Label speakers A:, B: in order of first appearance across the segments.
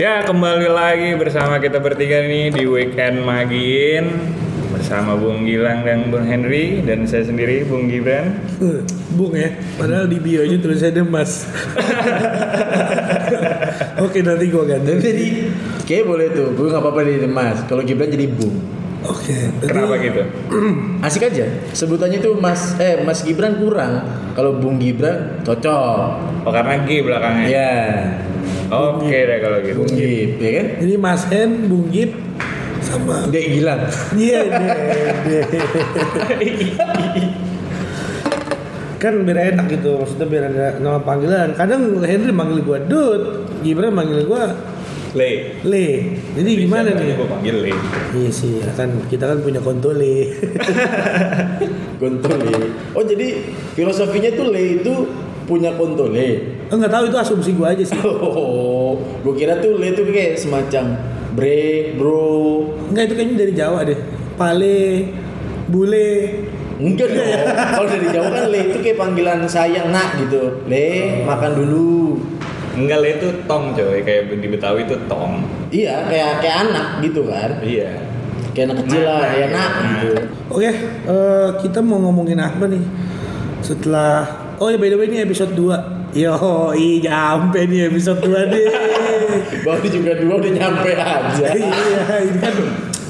A: Ya kembali lagi bersama kita bertiga nih di weekend Magin bersama Bung Gilang dan Bung Henry dan saya sendiri Bung Gibran.
B: Eh, Bung ya, padahal di bio nya tulisannya Mas. Oke nanti gua ganti.
C: Jadi kayak boleh tuh, gue nggak apa-apa jadi Mas. Kalau Gibran jadi Bung.
B: Oke. berarti-
A: Kenapa gitu?
C: Asik aja. Sebutannya tuh Mas eh Mas Gibran kurang. Kalau Bung Gibran cocok.
A: Oh karena G belakangnya.
C: Iya.
A: Oke deh kalau gitu.
C: Bung Gib, ya kan?
B: Jadi Mas Hen, Bung Gip, sama
C: Dek Gilang.
B: Iya deh. kan biar enak gitu, maksudnya biar ada nama panggilan. Kadang Henry manggil gua Dut, Gibran manggil gua
A: Le.
B: Le. Jadi gimana nih?
A: Gue panggil Le.
B: Iya sih, ya kan kita kan punya konto Le.
C: Kontole. Oh jadi filosofinya tuh Le itu punya kontole.
B: Enggak tahu itu asumsi gua aja sih.
C: Oh, gue kira tuh Le itu kayak semacam bre, bro.
B: Enggak itu kayaknya dari Jawa deh. Pale, bule.
C: Enggak dong. Kalau dari Jawa kan Le itu kayak panggilan sayang nak gitu. Le, makan dulu.
A: Enggak Le itu tong coy kayak di Betawi itu tong.
C: Iya, kayak kayak anak gitu kan.
A: Iya.
C: Kayak anak kecil lah, ya nak gitu.
B: Oke, eh, kita mau ngomongin apa nih? Setelah Oh ya by the way ini episode 2 Yo, i nyampe nih episode 2 nih.
C: Baru juga dua udah nyampe aja.
B: iya, ini kan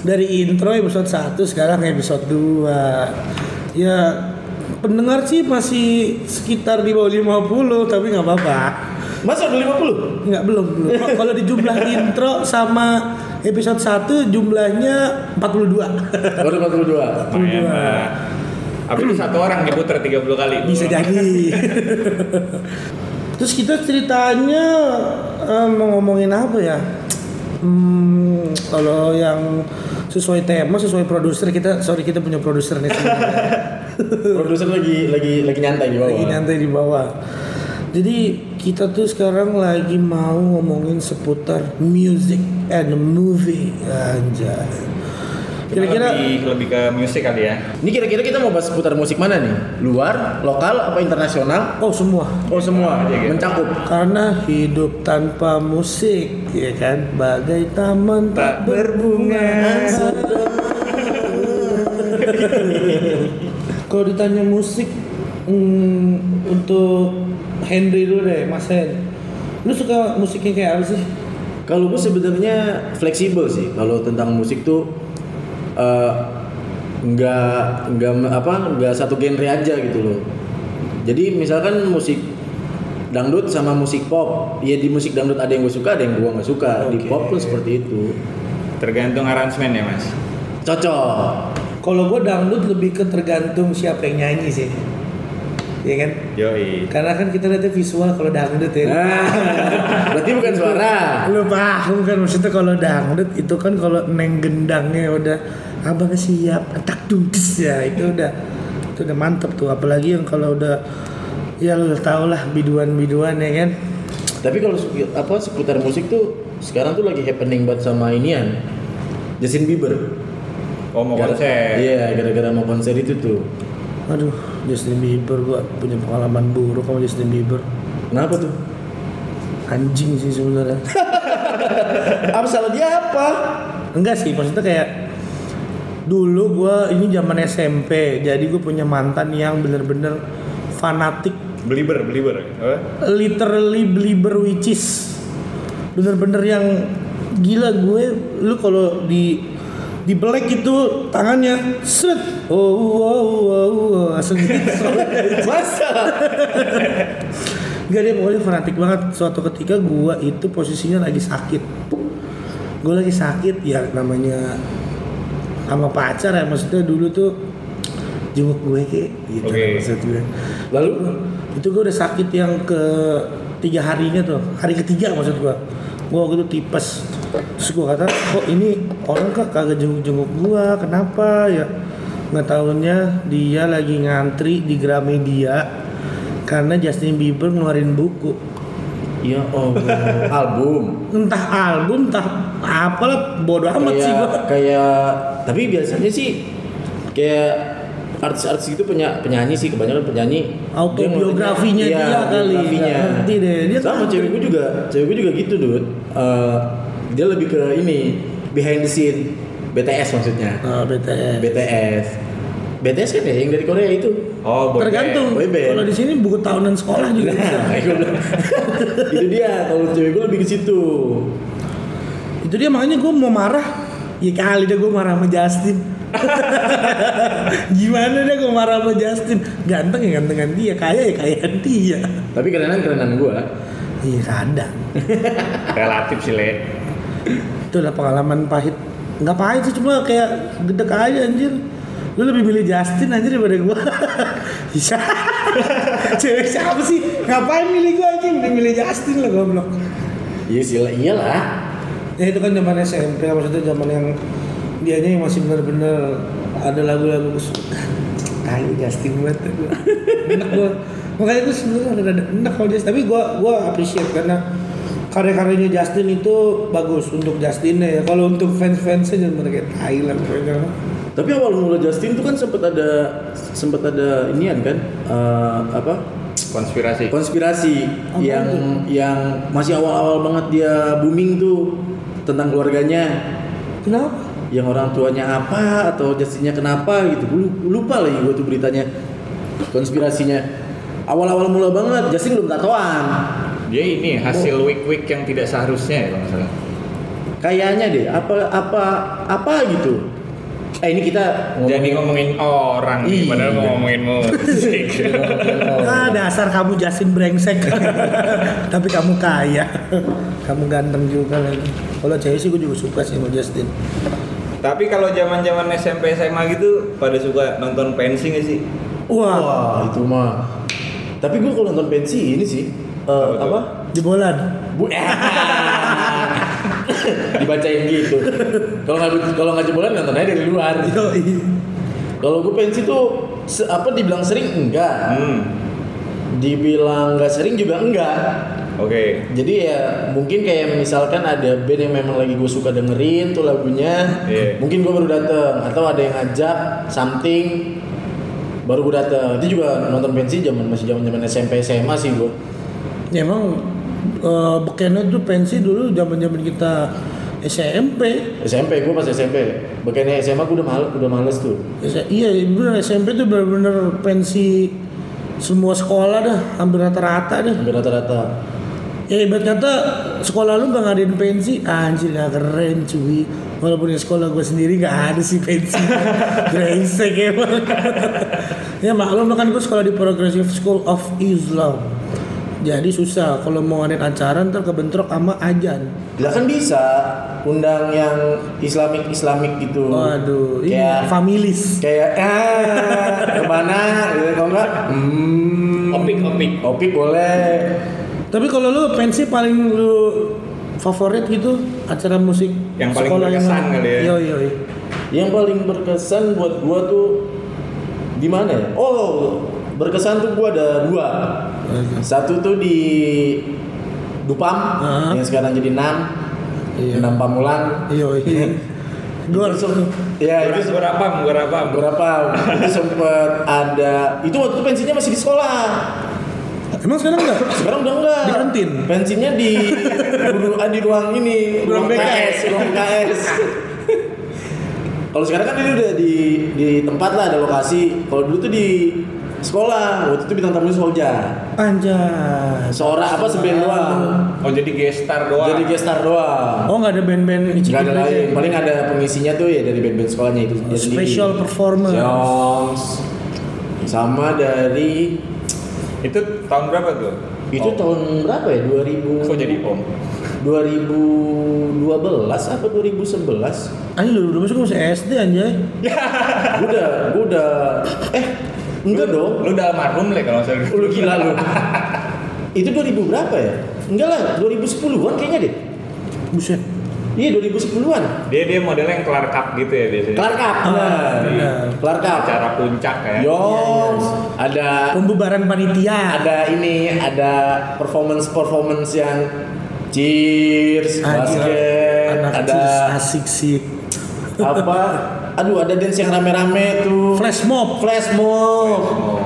B: dari intro episode 1 sekarang episode 2. Ya, pendengar sih masih sekitar di bawah 50 tapi nggak apa-apa.
C: Masa udah 50?
B: Enggak, belum, belum. Kalau di jumlah intro sama episode 1 jumlahnya 42.
C: Baru 42.
A: 42. 42. Habis itu satu orang diputer 30 kali.
B: Bisa jadi. Terus kita ceritanya um, mau ngomongin apa ya? Hmm, kalau yang sesuai tema, sesuai produser kita, sorry kita punya produser nih.
C: produser lagi lagi lagi nyantai di bawah.
B: Lagi nyantai di bawah. Jadi kita tuh sekarang lagi mau ngomongin seputar music and movie aja
A: Kira-kira lebih, lebih ke musik kali ya.
C: Ini kira-kira kita mau bahas seputar musik mana nih? Luar, lokal, apa internasional?
B: oh semua
C: Oh semua
A: gitu.
C: mencakup.
B: Karena hidup tanpa musik, ya kan, bagai taman tak berbunga. Kalau ditanya musik, hmm, untuk Henry dulu deh, Mas Hen. Lu suka musiknya kayak apa sih?
C: Kalau gue sebenarnya fleksibel sih. Kalau tentang musik tuh eh, nggak nggak apa nggak satu genre aja gitu loh. Jadi misalkan musik dangdut sama musik pop, ya di musik dangdut ada yang gue suka, ada yang gue nggak suka. Di
B: Oke.
C: pop pun seperti itu.
A: Tergantung aransemen ya mas.
C: Cocok.
B: Kalau gue dangdut lebih ke tergantung siapa yang nyanyi sih. Ya kan?
A: Yoi.
B: Karena kan kita lihatnya visual kalau dangdut ya.
C: Nah, berarti bukan suara.
B: Lu paham kan maksudnya kalau dangdut itu kan kalau neng gendangnya udah abang siap tak dudis ya itu udah itu udah mantep tuh apalagi yang kalau udah ya lu tau lah biduan-biduan ya kan
C: Tapi kalau apa seputar musik tuh sekarang tuh lagi happening banget sama inian. Justin Bieber.
A: Oh mau
C: Gara-
A: konser.
C: Iya, gara-gara mau konser itu tuh.
B: aduh Justin Bieber gua punya pengalaman buruk sama Justin Bieber
C: Kenapa tuh?
B: anjing sih sebenarnya
C: Apa salah dia apa?
B: enggak sih maksudnya kayak dulu gua ini zaman SMP jadi gue punya mantan yang bener-bener fanatik
A: Belieber, belieber. Apa?
B: literally believer which is bener-bener yang gila gue lu kalau di di black itu tangannya set. Oh wow wow wow langsung gitu.
C: Masa?
B: Gak dia pokoknya fanatik banget. Suatu ketika gue itu posisinya lagi sakit. Gue lagi sakit ya namanya sama pacar ya. Maksudnya dulu tuh jenguk gue kayak gitu
A: Oke.
B: maksud gue.
C: Lalu?
B: Itu gue udah sakit yang ke tiga harinya tuh. Hari ketiga maksud gue gue waktu itu tipes terus gue kata kok ini orang kok kagak jenguk-jenguk gue kenapa ya? Nggak tahunya dia lagi ngantri di Gramedia karena Justin Bieber ngeluarin buku.
C: Ya oh album.
B: entah album entah apalah bodoh amat sih gue
C: kayak tapi biasanya sih kayak artis-artis itu punya penyanyi sih kebanyakan penyanyi.
B: Autobiografinya
C: Iya,
B: dia kali,
C: biografinya.
B: ngerti deh. Dia
C: sama cewek gue juga cewek gue juga gitu dude Eh, dia lebih ke ini behind the scene BTS maksudnya
B: Ah, BTS.
C: BTS BTS kan ya yang dari Korea itu
A: Oh, boy
B: Tergantung.
C: boy band.
B: Kalau di sini buku tahunan sekolah juga.
C: Nah, itu dia kalau cewek gue lebih ke situ
B: Itu dia makanya gue mau marah. Ya kali deh gue marah sama Justin. Gimana deh gue marah sama Justin? Ganteng ya gantengan dia, kaya ya kayaan dia.
C: tapi kerenan kerenan gue
B: Iya kadang.
A: Relatif sih, Le.
B: Itu lah pengalaman pahit. Nggak pahit sih cuma kayak gedek aja anjir. Lu lebih milih Justin anjir daripada gua. Bisa. Cewek siapa sih? Ngapain milih gua? Udah milih Justin lah goblok.
C: iya sih lah, iyalah
B: Ya itu kan zaman SMP maksudnya zaman yang dianya yang masih bener-bener ada lagu-lagu kesukaan. Kayak Justin banget. Enak gua. Makanya gua sebenarnya ada ada enak kalau Justin. Tapi gua gua appreciate karena karya-karyanya Justin itu bagus untuk Justinnya ya. Kalau untuk fans-fansnya jangan mereka Thailand pokoknya.
C: tapi awal mula Justin tuh kan sempat ada sempat ada inian kan eh, apa
A: Konspirasi.
C: konspirasi
B: Apa
C: yang yang masih awal-awal banget dia booming tuh tentang keluarganya
B: Kenapa?
C: yang orang tuanya apa atau Justinnya kenapa gitu lupa lagi gue tuh beritanya konspirasinya awal-awal mula banget Justin belum tatoan
A: Dia ini hasil week-week yang tidak seharusnya ya kalau nggak salah.
C: kayaknya deh apa apa apa gitu eh ini kita
A: Jadi ngomongin orang nih,
C: Iya.
A: padahal mau ngomongin musik.
B: Ah dasar kamu Justin brengsek. Tapi kamu kaya. kamu ganteng juga lagi. Kalau cewek sih gue juga suka sih sama Justin.
A: Tapi kalau zaman-zaman SMP SMA gitu pada suka nonton pensi nggak sih?
B: Wah,
C: wah itu mah tapi gue kalau nonton pensi ini sih eh,
A: Apa
B: jebolan.
C: Bu dibacain gitu. Kalau nggak kalau nggak jebolan nonton aja dari luar. Kalau gue pensi tuh se- apa dibilang sering enggak,
A: Hmm.
C: dibilang nggak sering juga enggak.
A: Oke.
C: Jadi ya mungkin kayak misalkan ada band yang memang lagi gue suka dengerin tuh lagunya,
A: Iya.
C: mungkin gue baru dateng atau ada yang ngajak something baru gue dateng. Itu juga nonton pensi zaman masih zaman zaman SMP SMA sih gue.
B: Ya, emang eh, bekennya tuh pensi dulu zaman-zaman kita SMP.
C: SMP gue pas SMP, bukannya SMA gue udah mal udah males tuh.
B: S- iya, bener SMP tuh bener-bener pensi semua sekolah dah, hampir rata-rata dah.
C: Hampir rata-rata.
B: Ya ibarat kata sekolah lu gak ngadain pensi, anjir gak keren cuy. Walaupun di sekolah gue sendiri gak ada sih pensi. Brengsek emang. ya maklum kan gue sekolah di Progressive School of Islam. Jadi susah kalau mau ngadain acara ntar kebentrok sama ajan.
C: Lah kan bisa undang yang Islamik Islamik gitu.
B: Waduh, ini
C: Kayak
B: familis.
C: kayak ah ke mana gitu kalau enggak hmm,
A: Opik, opik.
C: opik boleh
B: Tapi kalau lu pensi paling lu favorit gitu acara musik
A: Yang paling
B: sekolah
A: berkesan kali ya.
B: Yo yo. yo.
C: yang paling berkesan buat gua tuh di mana ya oh berkesan tuh gua ada dua satu tuh di Dupam
B: Ah.
C: yang sekarang jadi enam
B: Iya.
C: enam Pamulang
B: Yo yo. Gue
C: Itu sem- ya itu
A: berapa? Berapa?
C: berapa itu sempet ada itu waktu itu pensinya masih di sekolah
B: Emang sekarang enggak?
C: sekarang udah enggak
B: Di kantin?
C: pensinya di ah, di ruang ini
B: Ruang
C: ruang
B: BKS.
C: KS ruang KS kalau sekarang kan ini udah di di tempat lah ada lokasi kalau dulu tuh di sekolah waktu itu bintang tamunya Soja
B: Anjay.
C: seorang apa seband doang
A: Oh jadi gestar doang.
C: jadi gestar doang
B: Oh nggak ada band-band
C: nggak ada lain paling ada pengisinya tuh ya dari band-band sekolahnya itu sendiri.
B: Special performer.
C: Songs. sama dari
A: Itu tahun berapa tuh?
C: itu
A: Oh.
C: tahun berapa ya 2000
A: Kok jadi om?
C: 2012 apa 2011
B: Anjir lu udah masuk masih SD anjay.
C: gue udah gue udah eh enggak dong
A: Lu udah almarhum le kalau salah.
C: lu gila lu itu 2000 berapa ya enggak lah 2010-an kayaknya deh
B: Buset.
C: iya 2010-an
A: Dia dia modelnya yang kelar cup gitu ya biasanya.
C: kelar cup
B: Ah,
C: nah.
B: benar.
C: kelar cup
A: Acara puncak kayak.
C: Yongs ada
B: Pembubaran panitia.
C: ada ini ada performance performance yang cheers
B: Anjir,
C: basket
B: Anak
C: ada
B: cheers asik sih.
C: apa aduh ada dance yang rame-rame tuh.
B: Flash mob.
C: Flash mob.
A: Oh.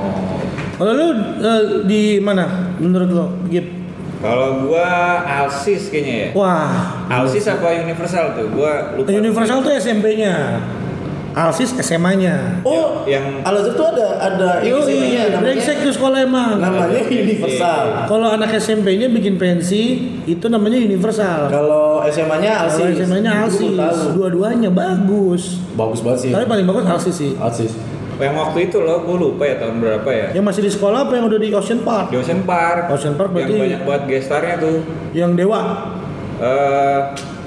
B: Kalau lu eh, di mana menurut lo? Gip?
A: Kalau gua Alsis kayaknya ya.
B: Wah,
A: Alsis apa Universal tuh? Gua lupa.
B: Universal tuh SMP-nya. Alsis SMA-nya.
C: Oh,
A: Yang-
C: Al Azhar tuh ada ada
B: Yo,
C: SMP-nya
B: brengsek
C: namanya.
B: tuh sekolah emang.
C: Namanya Universal.
B: Kalau anak SMP-nya bikin pensi, itu namanya universal.
C: Kalau SMA-nya
B: Kalau
C: Alsis.
B: SMA-nya
C: Gua
B: Alsis, dua-duanya bagus.
C: Bagus banget sih.
B: Tapi paling bagus Alsis sih.
C: Alsis.
A: Yang waktu itu loh, gua lupa ya tahun berapa ya.
B: Yang masih di sekolah apa yang udah di Ocean Park?
A: Di Ocean Park.
B: Ocean Park
A: yang
B: berarti-
A: banyak buat gestarnya tuh.
B: Yang Dewa.
A: Eh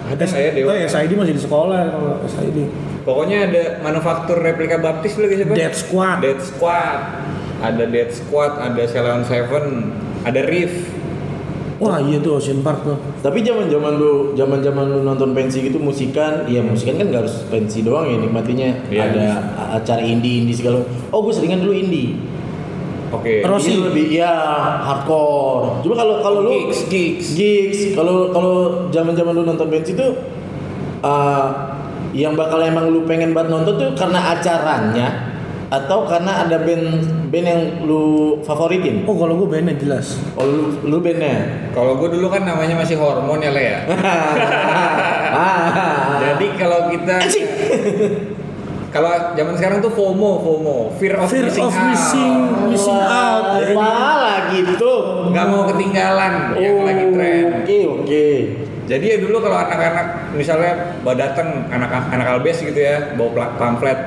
A: ada saya Dewa.
B: Oh, ya, SID masih di sekolah kalau SID.
A: Pokoknya ada manufaktur replika baptis lagi siapa?
B: Dead Squad.
A: Dead Squad. Ada Dead Squad, ada Ceylon Seven, ada Riff.
B: Wah iya tuh Ocean Park tuh.
C: Tapi zaman-zaman lu zaman-zaman lu nonton pensi gitu musikan, ya musikan kan gak harus pensi doang ya nikmatinya.
A: Iya,
C: ada acara indie indie segala. Oh, gue seringan dulu indie.
A: Oke.
B: Terus- Rossi.
C: Ini lebih ya hardcore. Cuma kalau kalau lu
A: Gigs, gigs.
C: gigs, kalau kalau zaman-zaman lu nonton pensi tuh uh, yang bakal emang lu pengen banget nonton tuh karena acaranya atau karena ada band band yang lu favoritin.
B: Oh kalau gue bandnya jelas.
C: Oh lu lu bandnya.
A: Kalau gue dulu kan namanya masih hormon ya Le ya.
C: ah.
A: Jadi kalau kita kalau zaman sekarang tuh FOMO, FOMO, fear of
B: Fear
A: missing
B: of
A: out.
B: missing missing out.
C: Apa lagi tuh?
A: Nggak mau ketinggalan yang lagi tren.
C: Oke oke.
A: Jadi ya dulu kalau anak-anak misalnya bawa datang anak anak albes gitu ya, bawa pamflet,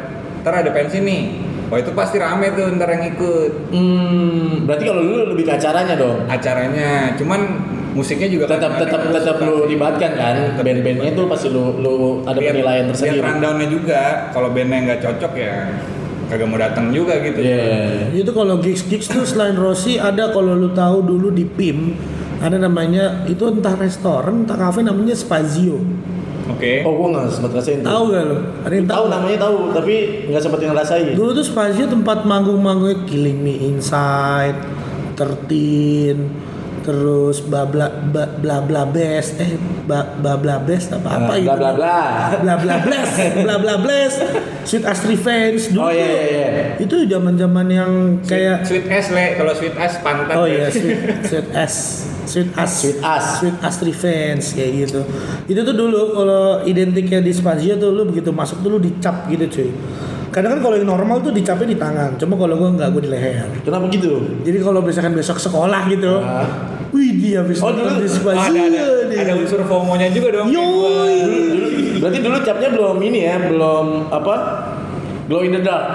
A: ntar ada pensi nih. Wah itu pasti rame tuh ntar yang ikut
C: Hmm, berarti kalau lu lebih ke acaranya dong.
A: acaranya. Cuman musiknya juga
C: Tetap
A: kadang-kadang
C: tetap
A: lu
C: tetap
A: suka
C: lu
A: sih.
C: libatkan kan. Band-bandnya tuh pasti lu lu ada
A: Lihat-
C: penilaian tersendiri.
A: rundownnya juga. Kalau bandnya nggak cocok ya kagak mau datang juga gitu.
C: Iya.
B: Itu kalau gigs gigs tuh selain Rossi ada kalau lu tahu dulu di PIM ada namanya itu entah restoran entah kafe namanya Spazio.
A: Oke.
C: Oh, gua nggak sempat rasain tuh.
B: Tahu gak lu? Ada yang
C: Tahu
B: tahu?
C: namanya tahu, tapi nggak sempat ngerasain.
B: Dulu tuh Spazio tempat manggung-manggungnya Killing Me Inside, Tertin, terus bla bla bla bla bla best, eh bla bla bla best apa apa
C: Ah, bla bla bla.
B: bla bla blast, bla bla blast, Sweet As Revenge dulu
C: Oh iya iya
B: itu zaman-zaman yang kayak
A: Sweet S le, kalau sweet S pantat.
B: Oh
A: ya.
B: iya, sweet, sweet as, sweet as,
C: Sweet as.
B: sweet as revenge kayak gitu. Itu tuh dulu kalau identiknya di Spazio tuh lu begitu masuk tuh lu dicap gitu cuy. Kadang kan kalau yang normal tuh dicapnya di tangan, cuma kalau gua nggak gua di leher.
C: Kenapa gitu?
B: Jadi kalau misalkan besok sekolah gitu,
C: Ah.
B: wih dia habis
C: Oh, dulu-
B: di
A: Oh,
B: Spazio
A: ada ada,
B: nih.
A: ada unsur FOMO-nya juga dong.
B: Yoi.
C: Dulu, berarti dulu capnya belum ini ya, belum apa? Glow in the dark.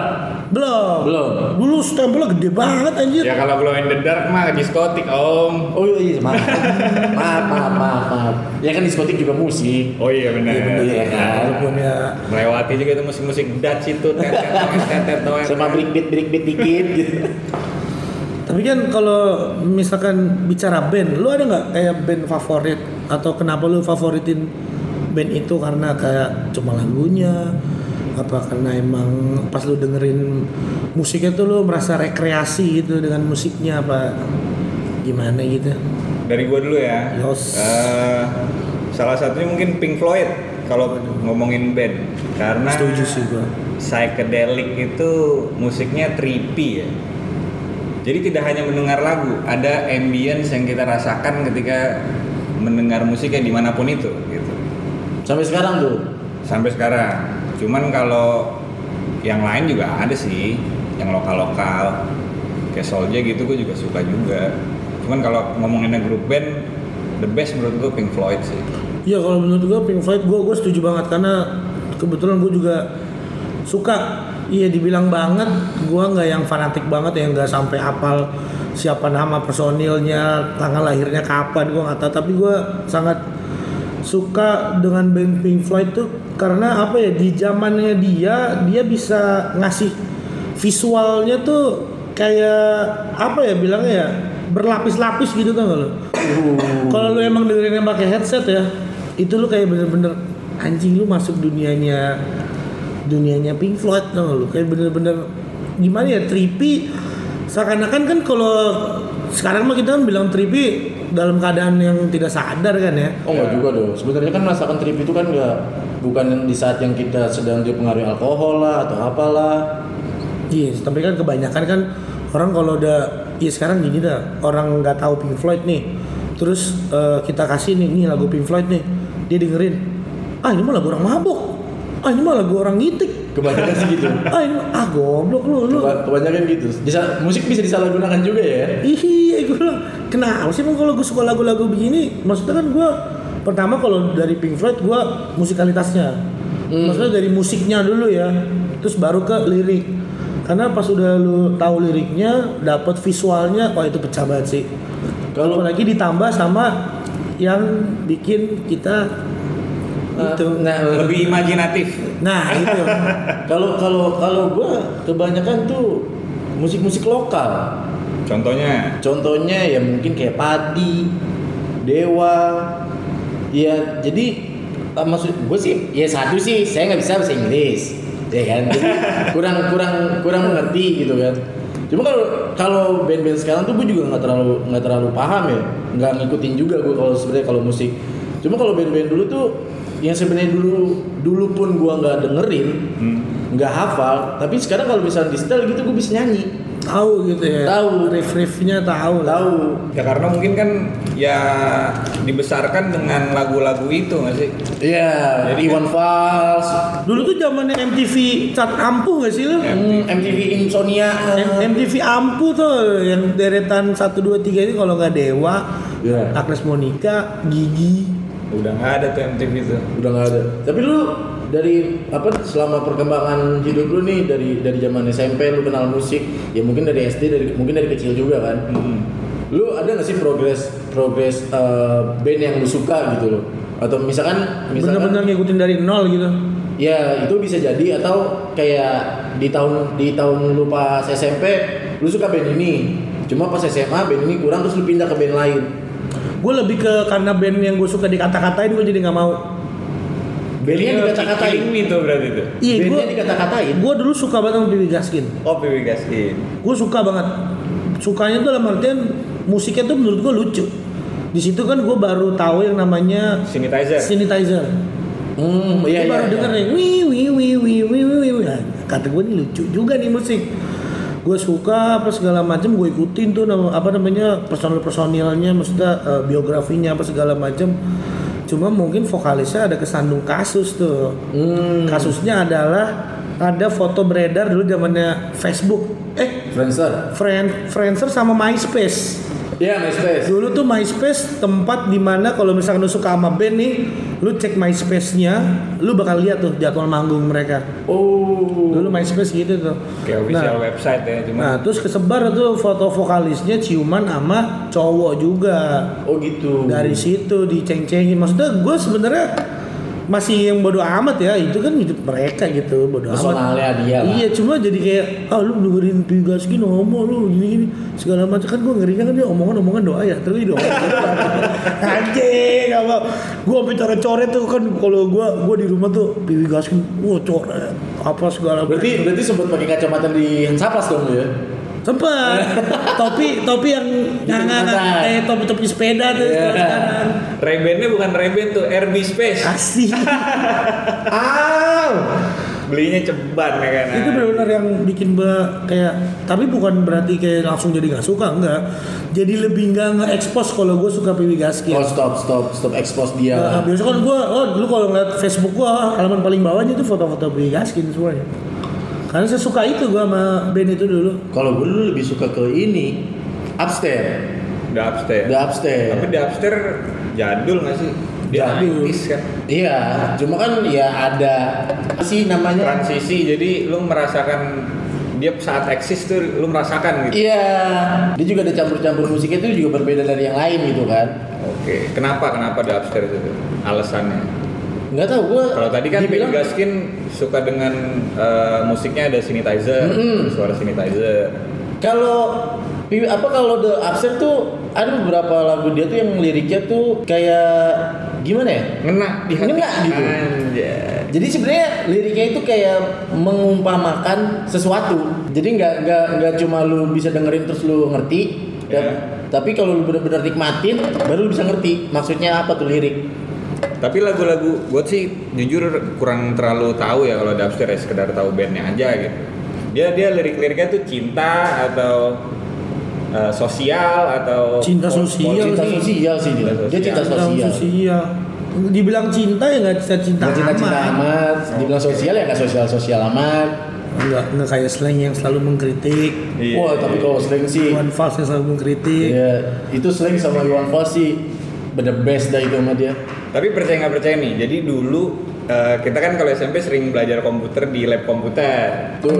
B: Belum.
C: Belum.
B: Dulu stempelnya gede banget anjir.
A: Ya kalau glow in the dark mah diskotik om.
C: Oh iya, maaf. maaf, maaf, maaf, maaf. Ya kan diskotik juga musik.
A: Oh iya benar.
C: Iya kan.
B: Walaupun ya
A: Melewati juga itu musik-musik Dutch itu tetet.
C: Sama break beat, break beat dikit gitu.
B: Tapi kan kalau misalkan bicara band, lu ada nggak kayak band favorit atau kenapa lu favoritin band itu karena kayak cuma lagunya apa karena emang pas lu dengerin musiknya tuh lu merasa rekreasi gitu dengan musiknya apa gimana gitu?
A: Dari gua dulu ya.
B: Yos.
A: Eh, salah satunya mungkin Pink Floyd kalau ngomongin band karena
B: Setuju sih gua.
A: psychedelic itu musiknya trippy ya. Jadi tidak hanya mendengar lagu, ada ambience yang kita rasakan ketika mendengar musiknya di mana pun itu gitu.
C: Sampai sekarang tuh.
A: Sampai sekarang. Cuman kalau yang lain juga ada sih, yang lokal-lokal. Kayak Solja gitu gue juga suka juga. Cuman kalau ngomonginnya grup band, the best menurut gue Pink Floyd sih.
B: Iya kalau menurut gua Pink Floyd gua gua setuju banget. Karena kebetulan gua juga suka. Iya dibilang banget gua nggak yang fanatik banget yang nggak sampai hafal siapa nama personilnya tanggal lahirnya kapan gua nggak tahu. Tapi gua sangat suka dengan band Pink Floyd tuh karena apa ya di zamannya dia dia bisa ngasih visualnya tuh kayak apa ya bilangnya ya berlapis-lapis gitu kan lo? Kalau lu emang dengerin yang pakai headset ya itu lu kayak bener-bener anjing lu masuk dunianya dunianya Pink Floyd tau gak lu kayak bener-bener gimana ya trippy. Seakan-akan kan kalau sekarang mah kita kan bilang trippy dalam keadaan yang tidak sadar kan ya.
C: Oh nggak juga dong. Sebenarnya kan merasakan trip itu kan nggak bukan di saat yang kita sedang dipengaruhi alkohol lah atau apalah.
B: Iya, tapi kan kebanyakan kan orang kalau udah ya sekarang gini dah, orang nggak tahu Pink Floyd nih. Terus eh, kita kasih nih, nih lagu Pink Floyd nih. Dia dengerin. Ah, ini mah lagu orang mabok. Ah, ini mah lagu orang ngitik.
C: Kebanyakan sih gitu.
B: Ah, ini ah goblok lu lu.
C: Keba- Kebanyakan gitu. Bisa, musik bisa disalahgunakan juga ya.
B: Iya, gue bilang, kenapa sih kalau gue suka lagu-lagu begini? Maksudnya kan gue pertama kalau dari Pink Floyd gue musikalitasnya, maksudnya dari musiknya dulu ya, terus baru ke lirik. Karena pas udah lu tahu liriknya, dapat visualnya, wah itu pecah banget sih.
C: Kalau
B: Apalagi ditambah sama yang bikin kita itu.
C: nah,
A: Lebih imajinatif.
B: Nah itu.
C: kalau kalau kalau gua kebanyakan tuh musik-musik lokal.
A: Contohnya
C: Contohnya ya mungkin kayak Padi, Dewa. Ya jadi ah, maksud gue sih ya satu sih saya nggak bisa bahasa Inggris, ya kan. Jadi kurang kurang kurang mengerti gitu kan. Cuma kalau kalau band-band sekarang tuh gue juga nggak terlalu nggak terlalu paham ya, nggak ngikutin juga gue kalau sebenarnya kalau musik. Cuma kalau band-band dulu tuh yang sebenarnya dulu dulu pun gue nggak dengerin,
A: hmm,
C: nggak hafal, tapi sekarang kalau misalnya di setel gitu gue bisa nyanyi.
B: tahu gitu ya.
C: Tahu.
B: Riff-riffnya tahu. lah.
C: Tahu.
A: ya karena mungkin kan ya dibesarkan dengan lagu-lagu itu nggak sih?
C: Iya,
A: Jadi
C: Iwan Fals,
B: Dulu tuh zamannya MTV cat ampuh gak sih lu?
C: hmm, MTV Insomnia.
B: M- MTV ampuh tuh yang deretan 1 2 3 ini kalau nggak Dewa,
C: Iya.
B: Agnes Monica, Gigi.
A: Udah nggak ada tuh MTV tuh.
C: Udah nggak ada. Tapi lu dari apa selama perkembangan hidup lu nih dari dari zaman SMP lu kenal musik, ya mungkin dari SD dari mungkin dari kecil juga kan.
A: Hmm.
C: Lu ada nggak sih progres progres eh, band yang lu suka gitu loh? Atau misalkan misalkan
B: Bener-bener ngikutin dari nol gitu.
C: Ya itu bisa jadi atau kayak di tahun di tahun lu pas SMP lu suka band ini, cuma pas SMA band ini kurang terus lu pindah ke band lain.
B: Gue lebih ke karena band yang gue suka dikata-katain gue jadi nggak mau.
C: Bandnya dikata-katain,
A: Killing Me tuh berarti tuh.
B: Iya gue.
C: dikata-katain.
B: Gue dulu suka banget sama Bibi Gaskin.
A: Oh, PW Gaskin.
B: Gue suka banget. Sukanya tuh dalam artian musiknya tuh menurut gue lucu. Di situ kan gue baru tahu yang namanya
A: Sanitizer.
B: synthesizer.
C: Hmm, iya iya.
B: baru
C: iya.
B: denger nih, wih wih wih wih wih wih wih. Nah, kata gue ini lucu juga nih musik. Gue suka apa segala macam gue ikutin tuh nama, apa namanya personil personilnya, maksudnya eh, biografinya apa segala macam. Cuma mungkin vokalisnya ada kesandung kasus tuh.
C: Hmm.
B: Kasusnya adalah ada foto beredar dulu zamannya Facebook. Eh,
C: Friendster.
B: Friend, Friendster sama MySpace.
C: Iya, MySpace.
B: Dulu tuh MySpace tempat di mana kalau misalkan lu suka sama band nih, lu cek MySpace-nya, lu bakal lihat tuh jadwal manggung mereka.
C: Oh.
B: Dulu MySpace gitu tuh.
A: Kayak official
B: Nah,
A: website ya, cuma
B: nah, terus kesebar tuh foto vokalisnya ciuman sama cowok juga.
C: Oh gitu.
B: Dari situ diceng-cengin. Maksudnya gue sebenarnya masih yang bodoh amat ya itu kan hidup mereka gitu bodoh amat.
C: Dia lah.
B: iya cuma jadi kayak ah lu dengerin Pigaskin homo lu gini gini segala macam. Kan gue ngerinya kan dia omongan omongan doa ya terus doa anjing apa? Gue sampai coret-coret tuh kan kalau gue gue di rumah tuh Pigaskin gue coret apa segala
C: Berarti berarti sempat pakai kacamata di Hansaplast dong ya?
B: Sempet topi topi yang nggak nggak nggak
C: santai.
B: kayak topi topi sepeda tuh sebelah kanan
A: Ray-Ban-nya bukan Ray-Ban tuh, RB Space.
B: asli
C: Aw.
A: Belinya ceban ya kan.
B: itu benar-benar yang bikin gua kayak tapi bukan berarti kayak langsung jadi nggak suka enggak jadi lebih nggak nge-expose kalau gue suka Piwi Gaskin
C: Oh stop stop stop expose dia.
B: Nah, biasa kan gue, oh dulu kalau ngeliat Facebook gue, halaman paling bawahnya itu foto-foto Piwi Gaskin semuanya. Karena saya suka itu gue sama band itu dulu.
C: Kalau gue dulu lebih suka ke ini upstairs.
A: The Upstairs.
C: The upstairs.
A: Tapi The Upstairs jadul nggak sih? Dia
C: Jadul.
A: 90s kan.
C: Iya, cuma kan ya ada apa sih namanya?
A: Transisi, jadi lu merasakan dia saat eksis tuh lu merasakan gitu.
C: Iya, dia juga ada campur-campur musiknya itu juga berbeda dari yang lain gitu kan.
A: Oke, kenapa kenapa The Upstairs itu? Alasannya?
C: Nggak tahu gue.
A: Kalau tadi kan Billy Gaskin suka dengan eh, musiknya ada synthesizer,
C: Mm-mm.
A: suara synthesizer.
C: Kalau apa kalau The Upstairs tuh ada beberapa lagu dia tuh yang liriknya tuh kayak gimana ya?
A: Ngena di hati.
C: Ngena gitu.
A: Anjay.
C: Jadi sebenarnya liriknya itu kayak mengumpamakan sesuatu. Jadi nggak nggak nggak cuma lu bisa dengerin terus lu ngerti,
A: Ya.
C: dan- Tapi kalau lu benar-benar nikmatin, baru lu bisa ngerti maksudnya apa tuh lirik.
A: Tapi lagu-lagu gue sih jujur kurang terlalu tahu ya kalau dubstep ya sekedar tahu bandnya aja gitu. Dia dia lirik-liriknya tuh cinta atau eh, sosial atau
B: Cinta sosial
C: Cinta
A: politik.
C: sosial sih dia. Dia cinta
B: Cinta
C: sosial.
B: sosial. Dibilang cinta ya nggak cinta cinta
C: Nggak cinta-cinta
B: amat.
C: amat. Dibilang sosial ya nggak sosial-sosial amat.
B: Nggak nggak kayak slang yang selalu mengkritik.
A: Iya.
C: Wah, tapi kalau slang sih
B: One Fals yang selalu mengkritik.
C: ya itu slang sama Iwan Fals sih bener best dah itu sama dia.
A: Tapi percaya nggak percaya nih, jadi dulu eh, kita kan kalau SMP sering belajar komputer di lab komputer.
C: Tuh,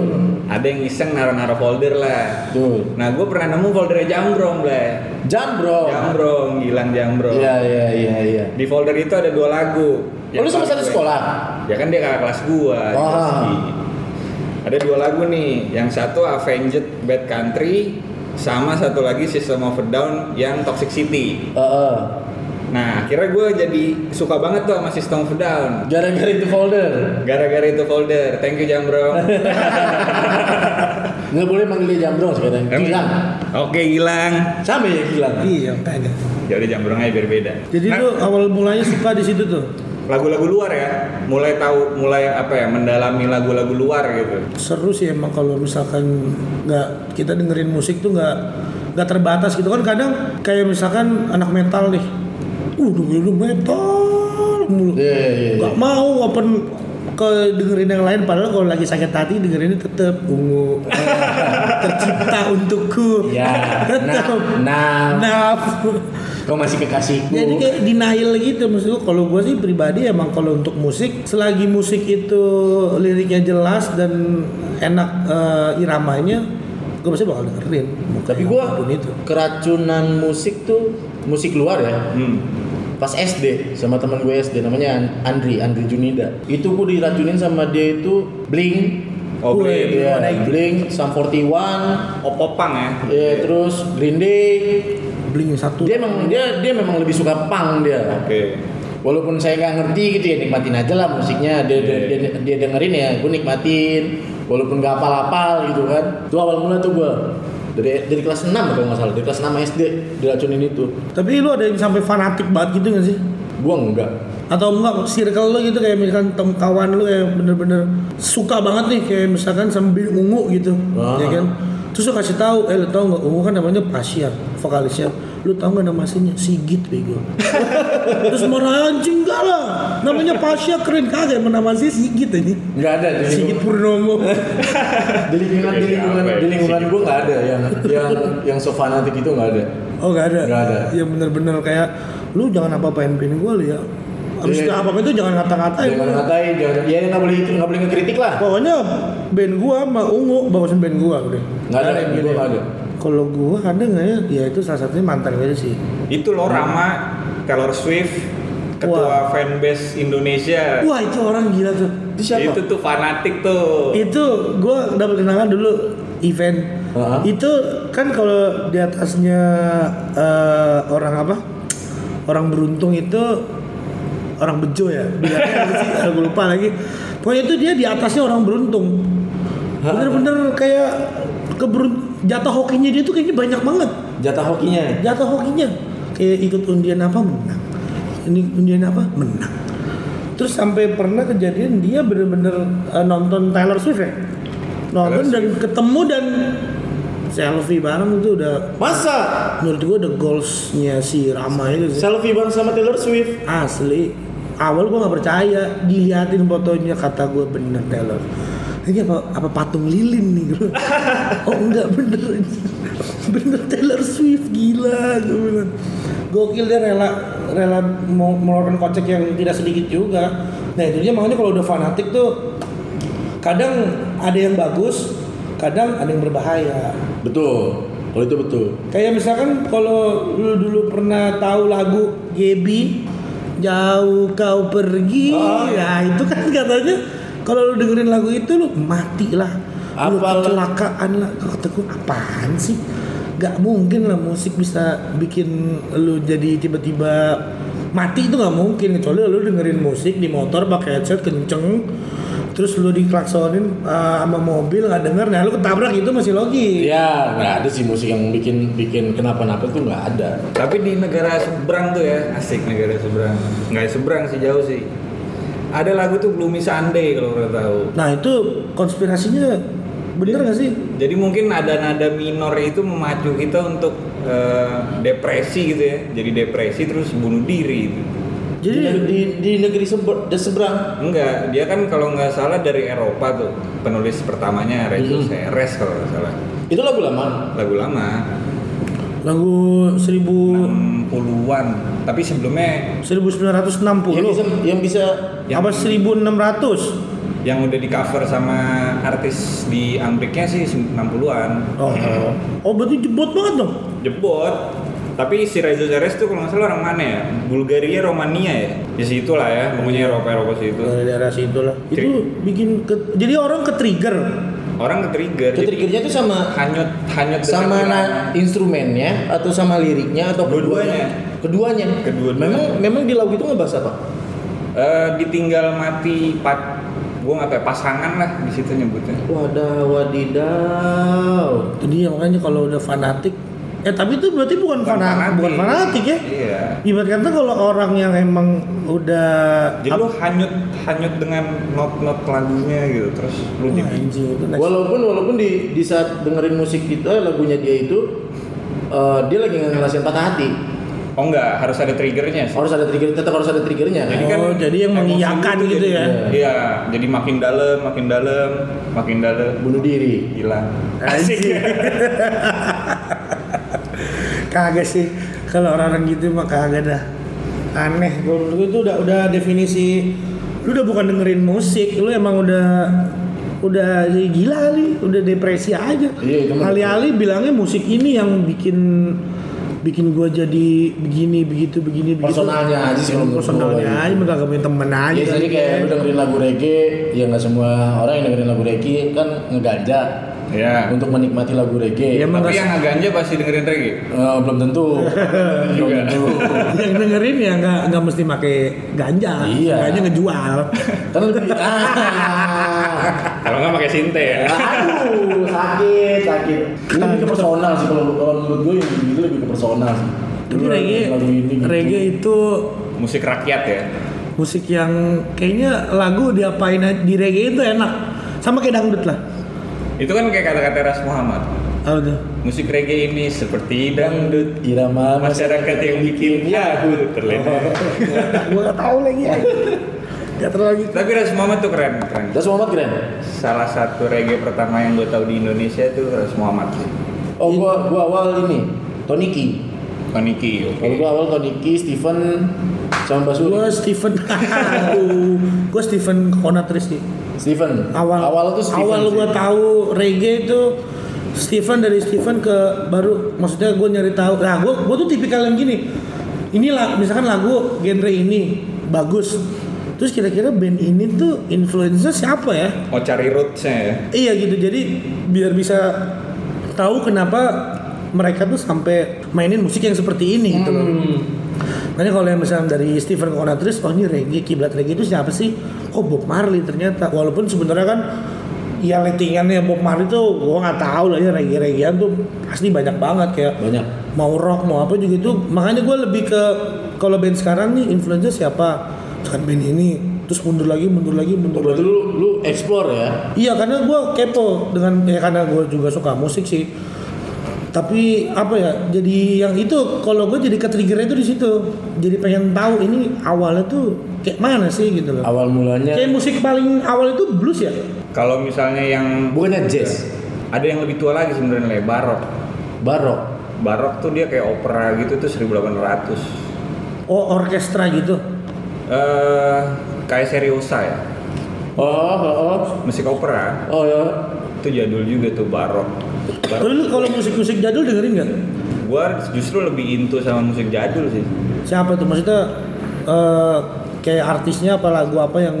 A: Ada yang iseng naruh-naruh folder lah.
C: tuh.
A: Nah, gue pernah nemu foldernya Jambrong, Blay.
C: Jambro.
A: Jambrong, Gilang Jambrong.
C: Iya, iya, iya, iya.
A: Di folder itu ada dua lagu.
C: Oh, lu sama satu sekolah?
A: Ya kan dia kakak kelas gua. I. Ada dua lagu nih. Yang satu Avenged Bad Country sama satu lagi System of a Down yang Toxic City.
C: Heeh.
A: Nah, akhirnya gue jadi suka banget tuh sama System of Down.
C: Gara-gara itu folder.
A: Gara-gara itu folder. Thank you Jambrong.
C: Nggak boleh manggil dia Jambrong sekarang. Gilang.
A: Oke, Gilang.
C: Sama ya Gilang.
B: Iya kagak.
A: Ya udah Jambrong aja biar beda.
B: Jadi
A: Nah,
B: lu awal mulanya suka di situ tuh.
A: lagu-lagu luar ya. Mulai tahu mulai apa ya? Mendalami lagu-lagu luar gitu.
B: Seru sih emang kalau misalkan nggak kita dengerin musik tuh nggak nggak terbatas gitu kan kadang kayak misalkan anak metal nih. Uh dengerin metal mulu.
C: Iya, iya, iya.
B: Nggak mau open ke dengerin yang lain padahal kalau lagi sakit hati dengerinnya tetep ungu tercipta untukku
C: Ya,
B: tetep
C: nah, nah.
B: Naf.
C: Kau masih kekasihku.
B: Jadi kayak denial gitu maksud gua kalau gue sih pribadi emang kalau untuk musik selagi musik itu liriknya jelas dan enak eh, iramanya gue pasti bakal dengerin.
C: Tapi
B: itu.
C: keracunan musik tuh musik luar ya.
A: Hmm.
C: Pas SD sama teman gue SD namanya An- Andri, Andri Junida. Itu gue diracunin sama dia itu Blink,
A: Oh, Blink.
C: ya? Blink, Sum 41,
A: Opopang ya.
C: ya terus Green Day.
B: Bling satu.
C: Dia emang dia dia memang lebih suka punk dia.
A: Oke.
C: Walaupun saya nggak ngerti gitu ya nikmatin aja lah musiknya dia dia, dia, dia dengerin ya gue nikmatin walaupun nggak apal-apal gitu kan itu awal mula tuh gue dari dari kelas 6 kalau nggak salah dari kelas 6 SD diracunin itu
B: Tapi lu ada yang sampai fanatik banget gitu gak sih?
C: gue enggak
B: Atau enggak circle lu gitu kayak misalkan tem kawan lu yang bener-bener suka banget nih kayak misalkan sambil ungu gitu,
C: Ah.
B: ya kan? Terus lu kasih tahu, eh lu tau nggak ungu kan namanya Pasya, vokalisnya. Lu tau nggak nama aslinya? Sigit bego. Terus marah anjing enggak lah. Namanya Pasya keren kagak emang nama aslinya Sigit ini.
C: nggak ada di
B: Sigit Purnomo.
C: di lingkungan di lingkungan,
A: ya?
C: di lingkungan gue nggak ada yang yang yang so fanatik itu nggak ada
B: Oh nggak ada.
C: Nggak ada.
B: Ya bener-bener kayak lu jangan apa-apain pin gue lu ya. Abis
C: Iya.
B: itu apa itu jangan ngata-ngatain.
C: jangan ngatain jangan ya nggak boleh itu nggak boleh ngekritik lah
B: Pokoknya band gua sama Ungu bagusin band gua udah.
C: nggak ada nggak ada
B: Kalau gua ada nggak ya? Ya itu salah satunya mantan gue sih.
A: Itu loh Rama Taylor Swift ketua fanbase Indonesia.
B: Wah itu orang gila tuh.
C: itu siapa
A: Itu tuh fanatik tuh.
B: Itu gua dapat kenalan dulu event.
C: Hah?
B: Itu kan kalau di atasnya eh, orang apa? Orang beruntung itu orang bejo ya. Bilangnya lupa lagi. Pokoknya itu dia di atasnya orang beruntung. Bener-bener kayak keberun jatah hokinya dia tuh kayaknya banyak banget.
C: jatah hokinya
B: jatuh hokinya. Kayak ikut undian apa menang. Ini undian apa menang. Terus sampai pernah kejadian dia bener-bener eh, nonton Taylor Swift ya? Nonton
A: Taylor
B: dan ketemu dan selfie bareng itu udah
C: masa?
B: Menurut gua udah goalsnya si Rama itu sih.
C: Selfie bareng sama Taylor Swift?
B: Asli. Awal gua nggak percaya. Diliatin fotonya kata gua bener Taylor ini apa apa patung lilin nih gua oh enggak bener. Bener Taylor Swift gila gue bilang. Gokil dia rela rela mau mengeluarkan kocek yang tidak sedikit juga. Nah itu dia makanya kalau udah fanatik tuh kadang ada yang bagus kadang ada yang berbahaya.
C: Betul. Kalau itu betul.
B: Kayak misalkan kalau lu dulu pernah tahu lagu Gebi Jauh kau pergi
C: Oh,
B: Ya itu kan katanya Kalau lu dengerin lagu itu lu mati lah Lu? kecelakaan lah. Kata gue apaan sih? Gak mungkin lah musik bisa bikin lu jadi tiba-tiba mati. Itu nggak mungkin. Kecuali lu dengerin musik di motor pakai headset kenceng terus lu diklaksonin uh, sama mobil nggak denger. Nah lu ketabrak itu masih logis
C: Ya, nggak ada sih musik yang bikin bikin kenapa-napa tuh nggak ada.
A: Tapi di negara seberang tuh ya, asik negara seberang. Nggak seberang sih jauh sih. Ada lagu tuh Gloomy Sunday kalau udah tahu.
B: nah itu konspirasinya bener nggak sih
A: Jadi mungkin nada-nada minor itu memacu kita untuk eh, depresi gitu ya. Jadi depresi terus bunuh diri gitu.
C: Jadi di, di negeri seber, di seberang.
A: Enggak, dia kan kalau nggak salah dari Eropa tuh. Penulis pertamanya Rezo
C: Hmm.
A: Serres kalau nggak salah.
C: Itu lagu lama.
A: Lagu lama,
B: lagu 1000
A: 60-an. Tapi sebelumnya
B: 1960
C: Yang bisa yang bisa
A: Yang-
B: apa 1600
A: yang udah di cover sama artis di Ameriknya sih 60-an.
B: oh oh berarti jebot banget dong
A: Jebot. Tapi si Reza Serres tuh kalau nggak salah orang mana ya? Bulgaria, Romania ya? Di situ lah ya, pokoknya Eropa-Eropa situ.
B: dari daerah situ lah itu bikin ke- jadi orang ke trigger
A: Orang ke-trigger. jadi
C: Ketriggernya tuh sama
A: hanyut hanyut
C: sama na- instrumennya atau sama liriknya atau
A: Dua-duanya.
C: Keduanya.
A: Kedua-duanya.
C: Memang memang di lagu itu ngebahas apa?
A: Eh, ditinggal mati pat gua nggak tahu pasangan lah di situ nyebutnya.
C: Wadah wadidaw.
B: itu dia makanya kalau udah fanatik eh tapi itu berarti bukan,
A: Bukan
B: fanatik
A: fanatik.
B: bukan fanatik ya
A: Iya.
B: ibarat kata kalau orang yang emang udah
A: Jadi lu hanyut hanyut dengan not-not lagunya gitu terus lu
B: itu next.
C: Walaupun walaupun di di saat dengerin musik kita lagunya dia itu eh, dia lagi ngerasain patah hati.
A: oh enggak harus ada triggernya sih.
C: Harus ada trigger, tetap harus ada triggernya.
A: Jadi
C: kan?
A: kan
B: Oh, jadi yang mengiyakan
A: itu
B: gitu
A: jadi-
B: ya?
A: Iya, jadi makin dalam, makin dalam, makin dalam
C: bunuh diri.
A: hilang.
B: Anjing. kagak sih. Kalau orang-orang gitu mah kagak dah. Aneh kalau menurut itu udah udah definisi lu udah bukan dengerin musik lu emang udah udah gila kali udah depresi aja.
C: Iya,
B: alih-alih bilangnya musik ini yang bikin bikin gua jadi begini begitu begini begitu.
C: Personalnya aja sih kalau
B: personalnya
C: gua,
B: aja mereka punya temen aja
C: Ya. jadi kayak lu dengerin lagu reggae, ya nggak semua orang yang dengerin lagu reggae kan ngeganja
A: Iya.
C: untuk menikmati lagu reggae.
B: Emang
A: Tapi
B: nggak
A: yang ganja pasti dengerin reggae.
C: Eh, belum tentu. belum
A: Juga.
C: tentu.
B: yang dengerin ya nggak nggak mesti pakai ganja
C: Iya.
B: ganja ngejual
C: Kan lebih ah.
A: Kalau nggak pakai sinte ya.
C: Aduh, sakit, sakit. Ini lebih ke personal sih kalau kalau menurut gue yang gitu lebih ke personal sih.
B: Tapi reggae,
C: lagu ini gitu.
B: reggae itu
A: Musik rakyat ya.
B: musik yang kayaknya lagu diapain di reggae itu enak. Sama kayak dangdut lah.
A: Itu kan kayak kata-kata Ras Muhammad.
B: Apa tuh?
A: Musik reggae ini seperti dangdut.
C: irama
A: Masyarakat yang bikin aku terlena.
B: Gue gak tahu lagi. Gak terlalu gitu.
A: Tapi Ras Muhammad tuh keren, keren.
C: Das Muhammad keren.
A: Salah satu reggae pertama yang gue tahu di Indonesia itu Ras Muhammad.
C: Oh, gua gua awal ini Tony Ki.
A: Koniki, oke.
C: Kalau gua awal Tony Ki, Steven sama Basuri.
B: Gue Steven. Aduh. Gue Steven Konatris sih.
C: Steven.
B: Awal
C: awal tuh Steven.
B: awal gue tahu reggae itu Steven dari Steven ke baru maksudnya gue nyari tahu nah gue gue tuh tipikal yang gini inilah misalkan lagu genre ini bagus terus kira-kira band ini tuh influencer siapa ya
A: Mau cari rootsnya ya.
B: iya gitu jadi biar bisa tahu kenapa mereka tuh sampai mainin musik yang seperti ini gitu loh Makanya kalau yang misalnya dari Stephen Conatris, oh ini reggae, kiblat reggae itu siapa sih? Oh Bob Marley ternyata. Walaupun sebenarnya kan ya lettingannya Bob Marley tuh gua nggak tahu lah ya reggae reggaean tuh pasti banyak banget kayak
C: Banyak.
B: mau rock mau apa juga itu makanya gue lebih ke kalau band sekarang nih influencer siapa misalkan band ini terus mundur lagi mundur lagi
C: Oh,
B: mundur
C: berarti
B: lagi
C: lu lu explore ya.
B: iya karena gue kepo dengan ya karena gue juga suka musik sih tapi apa ya jadi yang itu kalau gue jadi ke triggernya itu di situ jadi pengen tahu ini awalnya tuh kayak mana sih gitu loh
C: Awal mulanya
B: kayak musik paling awal itu blues ya
A: Kalau misalnya yang
C: bukannya jazz,
A: ada yang lebih tua lagi sebenarnya barok.
C: barok.
A: Barok tuh dia kayak opera gitu tuh 1800.
B: oh orkestra gitu
A: Eh kayak seriosa ya.
C: Oh, oh, oh.
A: Musik opera
C: Oh ya.
A: itu jadul juga tuh barok.
B: Lalu lu kalau musik-musik jadul dengerin nggak?
A: Gua justru lebih into sama musik jadul sih.
B: siapa tuh? Maksudnya eh, kayak artisnya apa lagu apa yang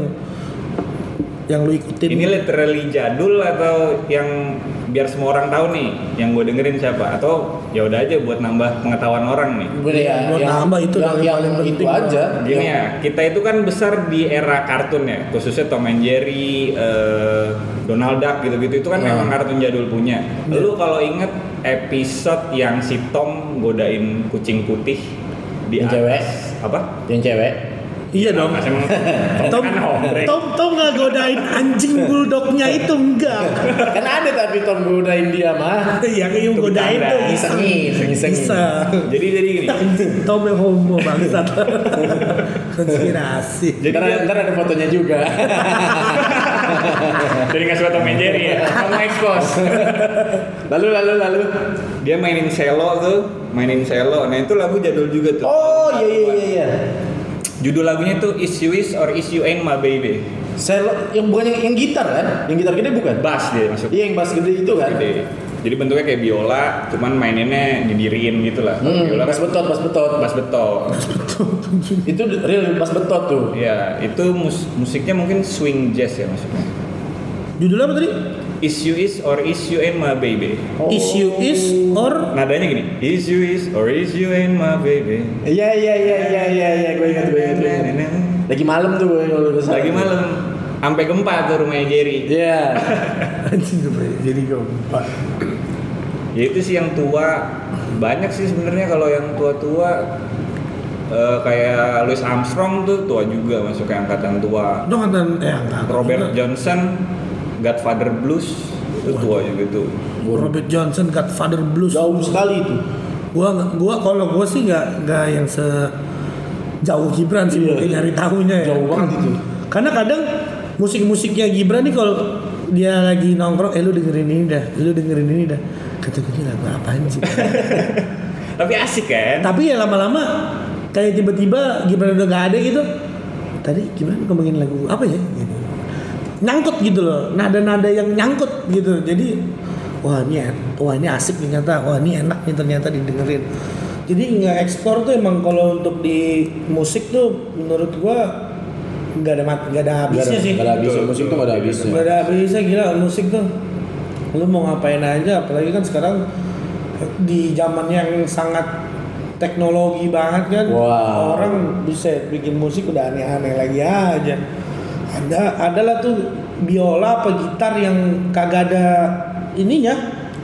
B: yang lu ikutin?
A: Ini literally jadul atau yang biar semua orang tahu nih yang gue dengerin siapa atau ya udah aja buat nambah pengetahuan orang nih.
C: Bener ya,
B: Buat nambah itu
C: yang,
B: yang
C: yang
B: paling
C: itu
B: penting.
C: aja.
A: Gini ya, kita itu kan besar di era kartun ya, khususnya Tom and Jerry, eh, Donald Duck gitu-gitu itu kan
C: Hmm.
A: memang kartun jadul punya. Lu kalau inget episode yang si Tom godain kucing putih di
C: Yang cewek?
A: atas apa?
C: Yang cewek.
B: Iya dong.
A: Tom
B: Tom. Tom, nggak godain anjing bulldognya itu enggak.
C: kan ada tapi Tom godain dia mah.
B: Yang yang godain tuh iseng.
C: Isengin.
B: Iseng.
A: Jadi jadi gini.
B: Tom yang homo bangsat. Konspirasi.
A: Jadi
C: ntar, ntar ada fotonya juga.
A: Jadi nggak suka Tom and Jerry ya, kamu expose.
C: lalu lalu lalu.
A: Dia mainin cello tuh, mainin cello. Nah itu lagu jadul juga tuh.
C: Oh iya iya iya iya.
A: Judul lagunya tuh Is You Is or Is You Ain't My Baby.
C: Selo yang bukan yang, yang gitar kan? Yang gitar gede bukan?
A: Bass dia masuk.
C: Iya yang bass gede itu kan.
A: Gede. Jadi bentuknya kayak biola, cuman maininnya nyindirin gitu lah.
C: Hmm,
A: Biola
C: bass
A: kan
C: betot, bass betot.
A: bass betot.
C: Itu real bass betot tuh.
A: Iya, itu mus- musiknya mungkin swing jazz ya maksudnya.
B: Judulnya apa tadi?
A: Is You Is or Is You Ain't My Baby.
B: Issue is or
A: Nadanya gini, Is You Is or Is You Ain't My Baby.
C: Iya iya iya iya iya iya gue ingat gue ingat. Lagi malam tuh gue kalau udah
A: Lagi malam, sampai gempa tuh rumahnya Jerry.
C: Iya.
B: anjing apa ya? Jadi gempa.
A: Ya itu sih yang tua banyak sih sebenarnya kalau yang tua-tua eh, kayak Louis Armstrong tuh tua juga masuk ke angkatan tua.
B: Itu angkatan eh angkatan.
A: Robert
B: juga.
A: Johnson, Godfather Blues itu tua juga tuh.
B: Robert Johnson Godfather Blues.
C: Jauh sekali itu.
B: Gua nggak- gua kalau gua sih nggak nggak yang se jauh Gibran sih
C: Iya.
B: mungkin nyari tahunya ya.
C: Jauh banget itu.
B: Karena kadang musik-musiknya Gibran nih kalau dia lagi nongkrong, eh lu dengerin ini dah, lu dengerin ini dah. Kata gue lagu apaan sih?
A: Tapi asik kan?
B: Tapi ya lama-lama kayak tiba-tiba Gibran udah gak ada gitu. Tadi Gibran ngomongin lagu apa ya? Nyangkut gitu loh, nada-nada yang nyangkut gitu. Jadi wah ini wah ini asik ternyata, wah ini enak nih ternyata didengerin. Jadi nggak ekspor tuh emang kalau untuk di musik tuh menurut gua nggak ada mat, nggak ada habisnya sih.
C: Gak ada habisnya. Musik tuh gak ada habisnya.
B: Gak ada habisnya gila musik tuh. Lu mau ngapain aja apalagi kan sekarang di zaman yang sangat teknologi banget kan.
C: Wow.
B: Orang bisa bikin musik udah aneh-aneh lagi aja. Ada adalah tuh biola apa gitar yang kagak ada ininya,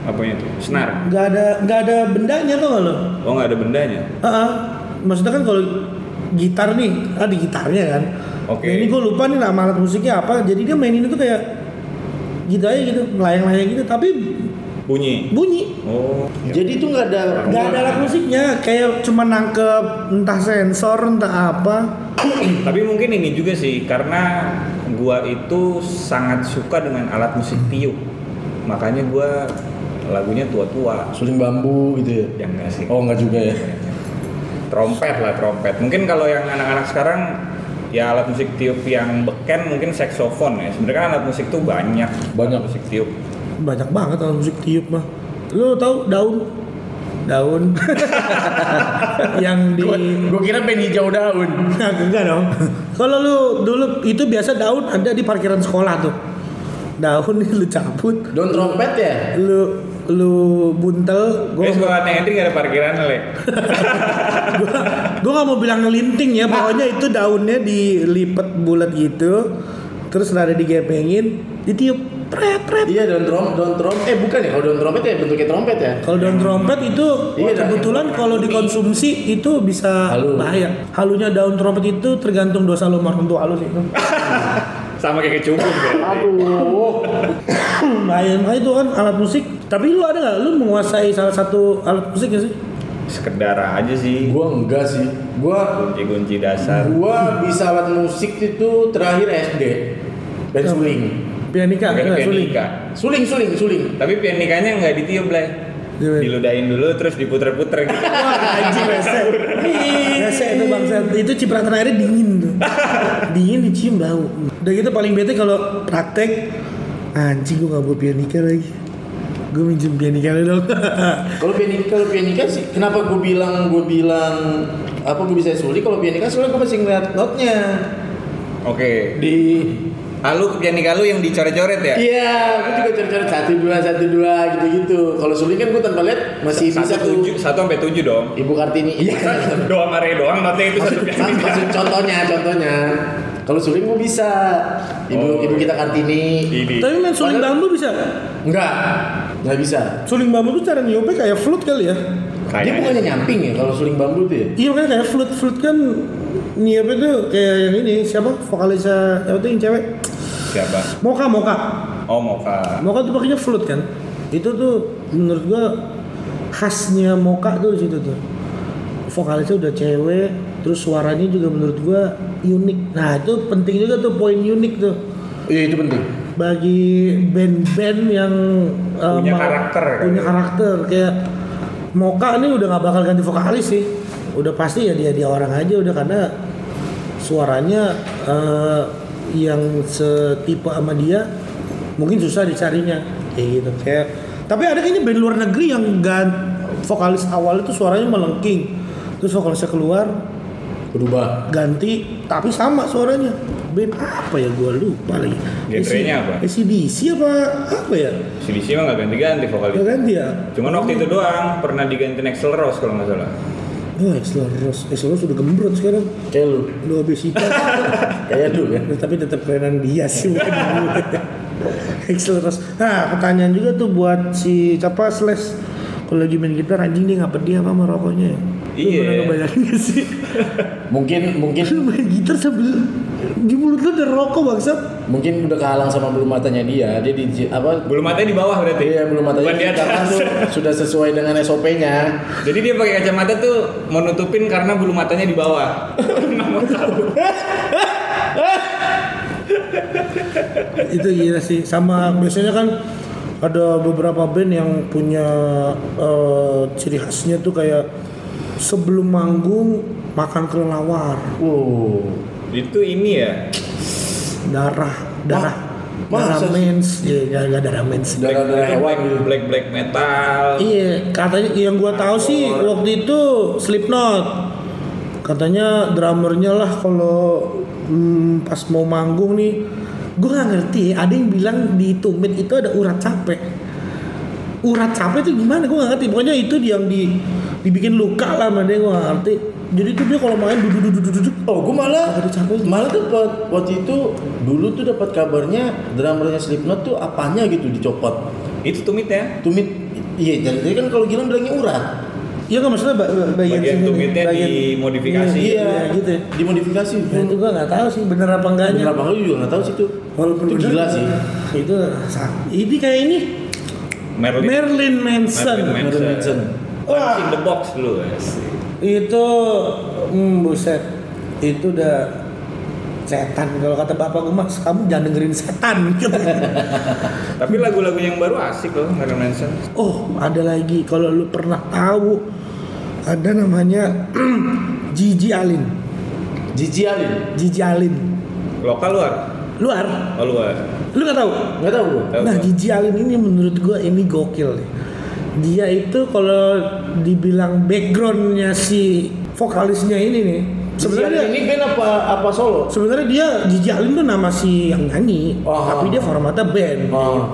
A: Apanya tuh? Senar.
B: nggak ada nggak ada bendanya tuh lo.
A: Oh nggak ada bendanya.
B: Heeh. Maksudnya kan kalau gitar nih, ada gitarnya kan.
A: Oke.
B: Nah, ini gue lupa nih nama alat musiknya apa. Jadi dia mainin itu kayak gitu aja gitu, melayang-layang gitu, tapi
A: Bunyi.
B: bunyi.
A: Oh.
C: Jadi itu nggak ada.
B: Gak ada alat musiknya, kayak cuma nangkep entah sensor, entah apa.
A: Tapi mungkin ini juga sih karena gua itu sangat suka dengan alat musik tiup. Makanya gua lagunya tua-tua.
C: Suling bambu gitu ya.
A: Yang enggak sih.
C: Oh enggak juga ya.
A: Trompet lah, trompet. Mungkin kalau yang anak-anak sekarang ya alat musik tiup yang beken mungkin saksofon ya. Sebenarnya kan alat musik tuh banyak.
C: Banyak.
A: alat musik tiup.
B: Banyak banget alat musik tiup mah. Lu tahu daun? Daun. yang di
C: Gue kira band hijau daun.
B: Nah, enggak dong. Kalau lu dulu itu biasa daun ada di parkiran sekolah tuh. Daun nih lu cabut,
C: Daun trompet ya?
B: lu lu buntel,
A: Gue
B: gua
A: sekolahnya Hendrik gak ada parkiran le.
B: gua, gua nggak mau bilang ngelinting ya, pokoknya itu daunnya dilipet bulat gitu, terus ada digepengin, ditiup, pret pret.
C: Iya daun trom, daun trom. Eh bukan ya? Kalau daun trompet ya bentuknya trompet ya?
B: Kalau daun trompet itu
C: Iya,
B: kebetulan kalau dikonsumsi itu bisa
C: Halu.
B: bahaya. Halunya daun trompet itu tergantung dosa lu marun tuh halus itu.
A: Sama kayak kecubung berarti.
C: Aduh.
B: Bahaya makanya itu kan alat musik. Tapi lu ada nggak? Lu menguasai salah satu alat musik gak sih?
A: Sekedar aja sih.
C: Gua enggak sih. Gua
A: Kunci-kunci dasar.
C: gua bisa alat musik itu terakhir SD. Dan suling.
B: Pianika, enggak suling.
A: pianika.
C: Suling, suling, suling.
A: Tapi pianikanya nggak ditiup lah.
B: Gimana?
A: Diludahin dulu terus diputer-puter gitu.
B: Wah, anjing rese. Rese itu bangsa. Itu cipratan airnya dingin tuh. dingin dicium bau. Udah gitu paling bete kalau praktek anjing gua gak bawa pianika lagi. Gue minjem pianika lu dong.
C: Kalau pianika, kalau pianika sih, kenapa gue bilang, gue bilang apa gue bisa suling? Kalau pianika soalnya gue masih ngeliat notnya
A: Oke.
C: di
A: Ah, lu pianika lu yang dicoret-coret ya?
C: Iya, gue juga coret-coret satu dua satu dua gitu-gitu. Kalau suling kan gue tanpa lihat masih bisa
A: Satu
C: tuh.
A: tujuh, satu sampai tujuh dong.
C: Ibu Kartini. Iya.
A: Doang mare doang, notnya itu satu
C: Maksud,
A: pianika.
C: maksud contohnya, contohnya. Kalau suling gue bisa. Ibu
A: Oh.
C: ibu kita Kartini.
A: Ini.
B: Tapi main suling bambu bisa.
C: Enggak. Enggak bisa.
B: Suling bambu tuh cara niupnya kayak flute kali ya.
C: Dia
A: Kayaknya.
C: bukannya nyamping ya kalau suling bambu tuh ya?
B: Iya kan kayak flute flute kan niupnya tuh kayak yang ini siapa vokalisnya apa tuh yang cewek
A: Siapa?
B: Moka Moka
A: Oh, Moka.
B: Moka tuh pakainya flute kan itu tuh menurut gua khasnya Moka tuh di situ tuh vokalisnya udah cewek terus suaranya juga menurut gua unik nah itu penting juga tuh poin unik tuh
C: Iya itu penting.
B: bagi band-band yang uh,
A: Punya
B: mau-
A: karakter,
B: punya
A: kan?
B: karakter kayak Moka ini udah nggak bakal ganti vokalis sih. Udah pasti ya dia dia orang aja udah karena suaranya uh, yang setipe sama dia mungkin susah dicarinya. Kayak gitu kayak tapi ada kayaknya band luar negeri yang gan vokalis awal itu suaranya melengking. Terus vokalisnya keluar
C: Berubah.
B: ganti tapi sama suaranya band apa ya gua lupa lagi
A: Genrenya apa?
B: ACDC apa apa ya
A: CDC mah nggak ganti-ganti
B: Gak
A: vokalis.
B: ganti ya
A: Cuman waktu itu doang pernah diganti Axel Rose kalau nggak salah.
B: oh Axel Rose Axel Rose udah gembrot sekarang
C: Kayak lu.
B: lu obesitas
C: Kayak lu kan.
B: tapi tetap kerenan dia sih bukan gue. Axel Rose nah pertanyaan juga tuh buat si siapa Slash kalau lagi main gitar anjing dia nggak pedih apa sama rokoknya ya? Lu
A: Iya.
B: ngebayangin gak sih?
C: Mungkin mungkin
B: Lu main gitar sambil di mulut lu ada rokok bangsat.
C: mungkin udah kehalang sama bulu matanya dia. Dia di apa?
A: Bulu matanya di bawah berarti.
C: Iya bulu matanya
A: Bukan di
C: karena
A: atas.
C: tuh sudah sesuai dengan SOP-nya.
A: Jadi dia pakai kacamata tuh mau nutupin karena bulu matanya di bawah. Nggak mau tahu.
B: itu gila sih sama biasanya kan ada beberapa band yang punya eh, ciri khasnya tuh kayak sebelum manggung makan kelelawar
C: Wow.
A: Itu ini ya.
B: darah darah
C: Masa
B: darah
C: sih?
B: mens ya nggak nggak darah mens
C: Darah-darah hewan
A: black,
C: gitu.
A: black black metal.
B: iya katanya yang gua tahu sih waktu itu Slipknot katanya drummernya lah kalau hmm, pas mau manggung nih gue nggak ngerti ada yang bilang di tumit itu ada urat capek urat capek itu gimana gue nggak ngerti pokoknya itu yang di dibikin luka lah dia gue nggak ngerti jadi tuh dia kalau main duduk duduk duduk duduk
C: Oh, gue malah malah dapat waktu itu dulu tuh dapat kabarnya drummernya Slipknot tuh apanya gitu dicopot.
A: Itu tumit ya.
C: Tumit iya jadi dia kan kalau Gilang bilangnya urat.
B: Iya nggak maksudnya ba- ba- bagian,
A: Bagian
B: sini,
A: tumitnya dimodifikasi.
B: Iya, iya, gitu. ya.
C: Dimodifikasi.
B: Nah, itu gua nggak tahu sih bener apa enggaknya.
C: Bener apa enggak juga nggak tahu sih tuh.
B: Walaupun
C: itu gila sih.
B: Itu ini kayak ini
A: Marilyn,
B: Marilyn Manson.
A: Marilyn
C: Manson.
A: Wah, in the box dulu asik.
B: Itu hmm, buset. Itu udah setan kalau kata bapak gue mas kamu jangan dengerin setan
A: Tapi lagu-lagu yang baru asik loh Marilyn Manson.
B: oh ada lagi kalau lu pernah tahu ada namanya Gigi Alin
C: Gigi Alin.
B: Gigi Alin
A: Lokal luar.
B: luar
A: Oh luar.
B: Lu nggak tahu
C: Nggak tahu gua.
B: Nah. Gigi Alin ini menurut gua ini gokil nih. Dia itu kalau dibilang backgroundnya si vokalisnya ini nih, sebenarnya
C: ini band apa apa solo?
B: sebenarnya dia Gigi Alin tuh nama si yang nyanyi,
C: Oh.
B: tapi dia formatnya band.
C: Oh.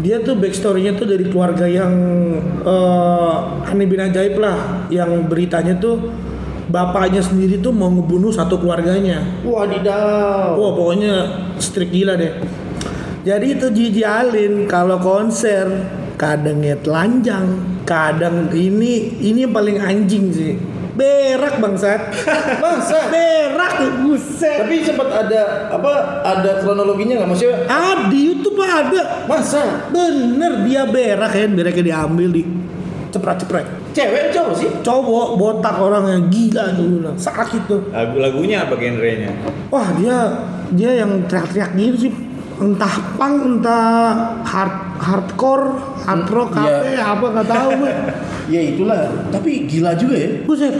B: Dia tuh backstorynya tuh dari keluarga yang eh, aneh bin ajaib lah, yang beritanya tuh bapaknya sendiri tuh mau ngebunuh satu keluarganya.
C: Wadidaw.
B: Wah pokoknya strik gila deh. Jadi itu Gigi Alin kalau konser kadangnya telanjang, kadang ini ini yang paling anjing sih. Berak bangsat.
C: Masa?
B: Berak buset.
C: Tapi sempat ada apa? Ada kronologinya nggak maksudnya?
B: Ah di YouTube ada.
C: Masa?
B: Bener dia berak kan, beraknya diambil di cepret-cepret.
C: Cewek cowok sih?
B: Cowok botak orang yang gila dulu lah. Sakit tuh.
A: Lagu-lagunya apa genrenya?
B: Wah dia dia yang teriak-teriak gitu sih entah punk entah hard hardcore hard rock
C: Iya.
B: cafe apa nggak tahu gue
C: Ya itulah. Tapi gila juga ya.
B: buset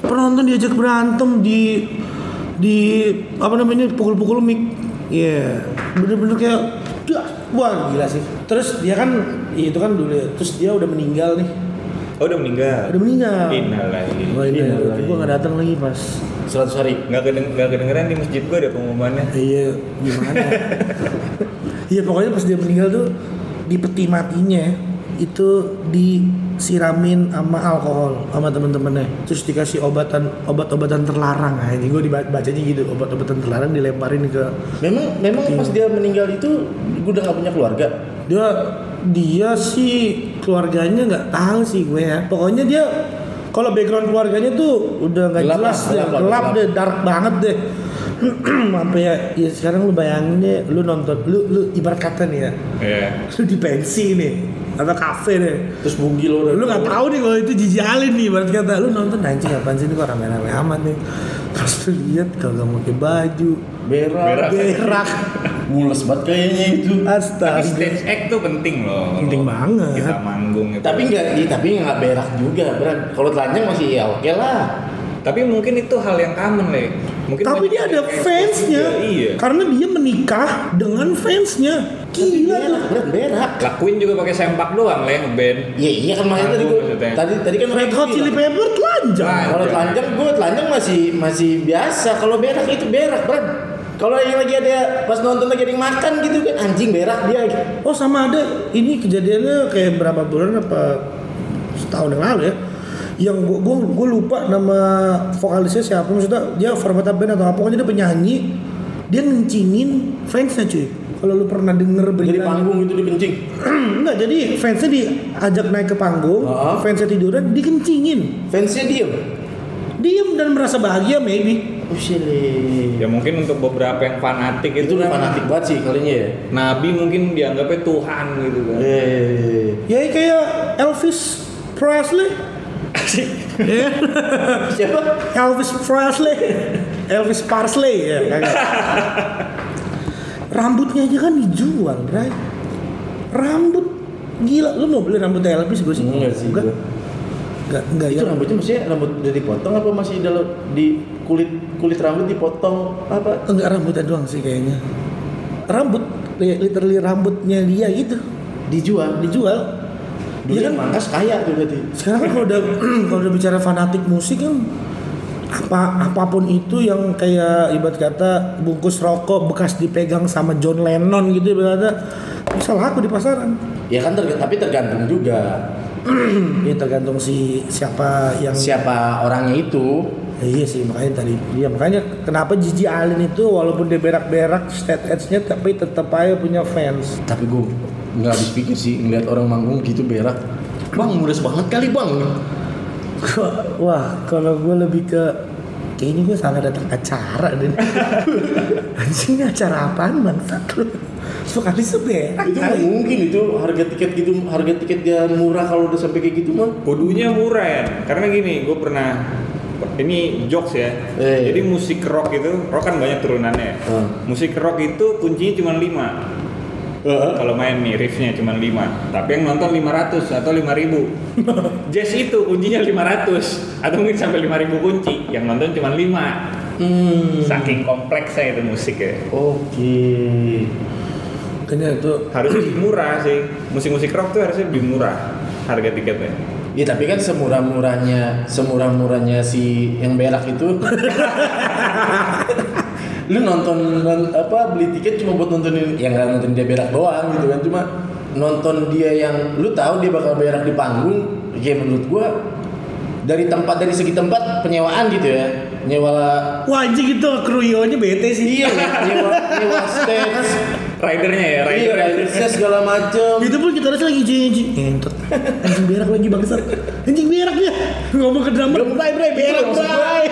B: penonton diajak berantem di di apa namanya pukul-pukul mic Iya bener-bener kayak dah, wah gila sih terus dia kan ya itu kan dulu ya terus dia udah meninggal nih
A: Oh udah meninggal.
B: udah meninggal
A: Innalillahi.
B: Wah ini gue nggak datang lagi pas
C: 100 hari.
A: nggak kedeng nggak kedengeran di masjid gua ada pengumumannya
B: Iya, gimana? Iya pokoknya pas dia meninggal tuh di peti matinya itu disiramin sama alkohol sama temen-temennya terus dikasih obatan obat-obatan terlarang aja gue dibacanya gitu obat-obatan terlarang dilemparin ke
C: Memang memang pas dia meninggal itu gue udah gak punya keluarga.
B: dia dia sih keluarganya nggak tahu sih gue ya pokoknya dia kalau background keluarganya tuh udah nggak jelas
C: lah,
B: deh
C: gelap
B: gelap deh dark banget deh sampai ya, ya sekarang lu bayangin deh lu nonton lu lu ibarat kata nih ya
A: Iya.
B: lu di pensi nih atau kafe deh
C: Terus bugil lo.
B: lu nggak tahu nih kalau itu jijik alin nih ibarat kata lu nonton anjing apaan sih ini kok rame-rame amat nih pas lu lihat kagak pakai baju
C: berak.
A: Berak.
B: berak
C: Mules banget kayaknya itu.
A: tapi
B: astaga
A: stage act tuh penting loh
B: Penting banget.
A: kita manggung gitu
C: Tapi enggak, iya, tapi nggak berak juga, berat. Kalau telanjang masih ya oke lah.
A: tapi mungkin itu hal yang common le mungkin
B: Tapi dia ada fansnya,
A: juga, iya
B: karena dia menikah dengan fansnya. Gila
C: berak,
B: tuh.
C: berat berak.
A: lah Queen juga pakai sempak doang le ngeband
C: Iya iya kan makanya tadi
A: maksudnya.
C: tadi tadi kan
B: Red Hot Chili. Pepper telanjang.
A: Nah,
C: Kalau telanjang gue telanjang masih masih biasa. Kalau berak itu berak, berat. Kalau yang lagi ada pas nonton lagi ada yang makan gitu kan anjing berak dia.
B: Oh sama ada ini kejadiannya kayak berapa bulan apa setahun yang lalu ya. Yang gua gua, gua lupa nama vokalisnya siapa maksudnya dia format band atau apa pokoknya dia penyanyi dia ngencingin fansnya cuy. Kalau lu pernah denger
C: Jadi
B: berita
C: panggung itu dikencing.
B: Enggak, jadi fansnya diajak naik ke panggung,
C: Heeh.
B: fansnya tiduran, dikencingin.
C: Fansnya diem.
B: Diem dan merasa bahagia maybe.
C: Shit.
A: ya mungkin untuk beberapa yang fanatik itu,
C: Itu
A: kan
C: fanatik banget sih kalinya ya.
A: nabi mungkin dianggapnya Tuhan gitu kan
C: Eh.
B: Ya kayak Elvis Presley. Ya.
C: Siapa?
B: Elvis Presley. Elvis Parsley ya kagak. Rambutnya aja kan dijual, right? Rambut gila, lu mau beli rambut Elvis gue sih?
C: Enggak sih
B: Enggak, enggak, enggak
C: Itu
B: ya.
C: rambutnya maksudnya rambut udah dipotong apa masih dalam di kulit kulit rambut dipotong apa?
B: Enggak rambutnya doang sih kayaknya. Rambut, li- literally rambutnya dia gitu
C: Dijual.
B: dijual.
C: Dulu
B: Iya kan?
C: mangkas kaya tuh berarti.
B: Sekarang kan kalau udah kalau udah bicara fanatik musik kan apa apa pun itu yang kayak ibarat kata bungkus rokok bekas dipegang sama John Lennon gitu ibarat kata bisa laku di pasaran.
C: Ya kan terg- tapi tergantung juga
B: Ini tergantung si siapa yang
C: siapa orangnya itu.
B: Ya, iya sih makanya tadi iya makanya kenapa Gigi Allen itu walaupun dia berak-berak state edge-nya tapi tetap aja punya fans.
C: Tapi gue nggak habis pikir sih ngeliat orang manggung gitu berak. Bang, mudas banget kali bang.
B: Wah, kalau gue lebih ke kayaknya gue salah datang acara deh. Anjing ini acara apaan bangsat lu? Sekali seberak.
C: itu nggak mungkin itu harga tiket gitu harga tiket dia murah kalau udah sampai kayak gitu mah.
A: Kudunya murah ya, karena gini, gue pernah ini jokes ya.
C: Eh.
A: Jadi musik rock itu, rock kan banyak turunannya.
C: Hmm.
A: Musik rock itu kuncinya cuma 5 Kalau main nih riffnya cuma 5 Tapi yang nonton 500 atau 5000 Jazz itu kuncinya 500 Atau mungkin sampai 5000 kunci Yang nonton cuma 5
C: Hmm.
A: Saking kompleksnya itu musik ya
C: Oke.
B: Kayaknya itu
A: Harusnya lebih murah sih Musik-musik rock tuh harusnya lebih murah Harga tiketnya
C: Ya tapi kan semurah-murahnya, semurah-murahnya si yang berak itu. lu nonton non- apa beli tiket cuma buat nontonin yang nggak nonton dia berak doang gitu kan cuma nonton dia yang lu tahu dia bakal berak di panggung ya menurut gua dari tempat dari segi tempat penyewaan gitu ya nyewa
B: Wah anjing itu kruyonya bete sih.
C: iya nyewa nyewa stage
A: Ridernya ya,
C: iya
A: rider
C: ridersnya segala macem.
B: Itu pun kita harus lagi jijik Ngentot Anjing berak lagi bangsat. Anjing berak dia. Ngomong ke drummer. Bray bray berak bray.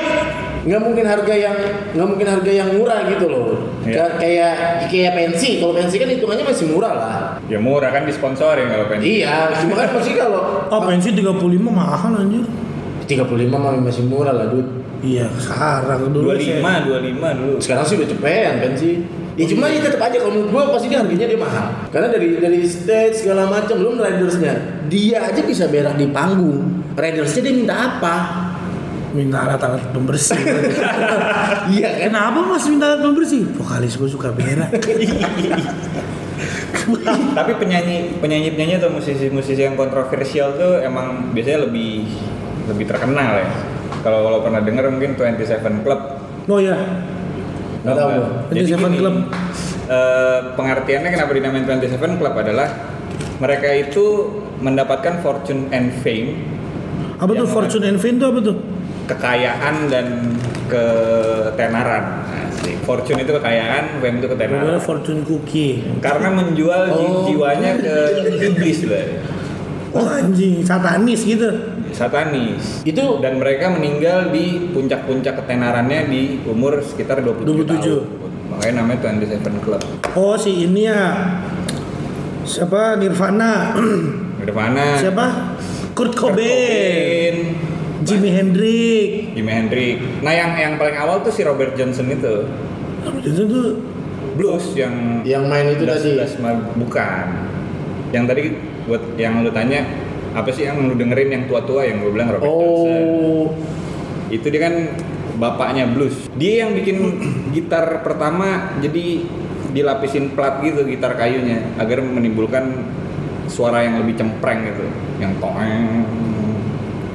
C: Nggak mungkin harga yang nggak mungkin harga yang murah gitu loh.
A: Iya.
C: Ka- kayak kayak pensi. Kalau pensi kan hitungannya masih murah lah.
A: Ya murah kan disponsorin kalau pengen
C: iya cuma kan masih kalau
B: Oh pensi 35 mahal anjir.
C: 35 mah masih murah lah dude.
B: Iya sekarang dulu
A: 25,
B: saya-
A: 25 dulu.
C: Sekarang sih udah cepetan pensi ya cuma ya tetap aja kalau menurut gua pasti dia harganya dia mahal. Karena dari dari stage segala macam belum ridersnya. Dia aja bisa berak di panggung. Ridersnya dia minta apa?
B: Minta alat-alat pembersih.
C: Iya kan?
B: Kenapa mas minta alat pembersih? Vokalis gue suka berak.
A: Tapi penyanyi penyanyi penyanyi atau musisi musisi yang kontroversial tuh emang biasanya lebih lebih terkenal ya. Kalau lo pernah denger mungkin 27 Club.
B: Oh ya,
C: Nggak tahu.
A: Jadi
B: 27
A: gini,
B: Club.
A: eh, pengertiannya kenapa dinamain 27 Club adalah mereka itu mendapatkan fortune and fame,
B: apa tuh Fortune and Fame tuh apa tuh?
A: kekayaan dan ketenaran. Asik. Fortune itu kekayaan, fame itu
B: Gue
A: ketenaran.
B: Fortune Cookie.
A: Karena menjual
C: Oh.
A: jiwanya ke iblis lah.
B: Oh anjing, satanis gitu.
A: Satanis.
C: Itu-
A: dan mereka meninggal di puncak-puncak ketenarannya di umur sekitar 27,
B: 27.
A: tahun. Makanya namanya 27 Club.
B: Oh si ini ya. Siapa Nirvana?
A: Di mana?
B: Siapa? Kurt Cobain.
A: Cobain.
B: Jimi Hendrix.
A: Jimi Hendrix. Nah yang yang paling awal tuh si Robert Johnson itu
B: Robert Johnson tuh
A: blues yang
C: Yang main itu
A: Das-
C: tadi.
A: Das bukan. Yang tadi buat yang lu tanya apa sih yang lu dengerin yang tua-tua yang gue bilang Robert Johnson.
C: Oh.
A: Itu dia kan bapaknya blues. Dia yang bikin gitar pertama jadi dilapisin plat gitu gitar kayunya agar menimbulkan suara yang lebih cempreng gitu, yang toeng.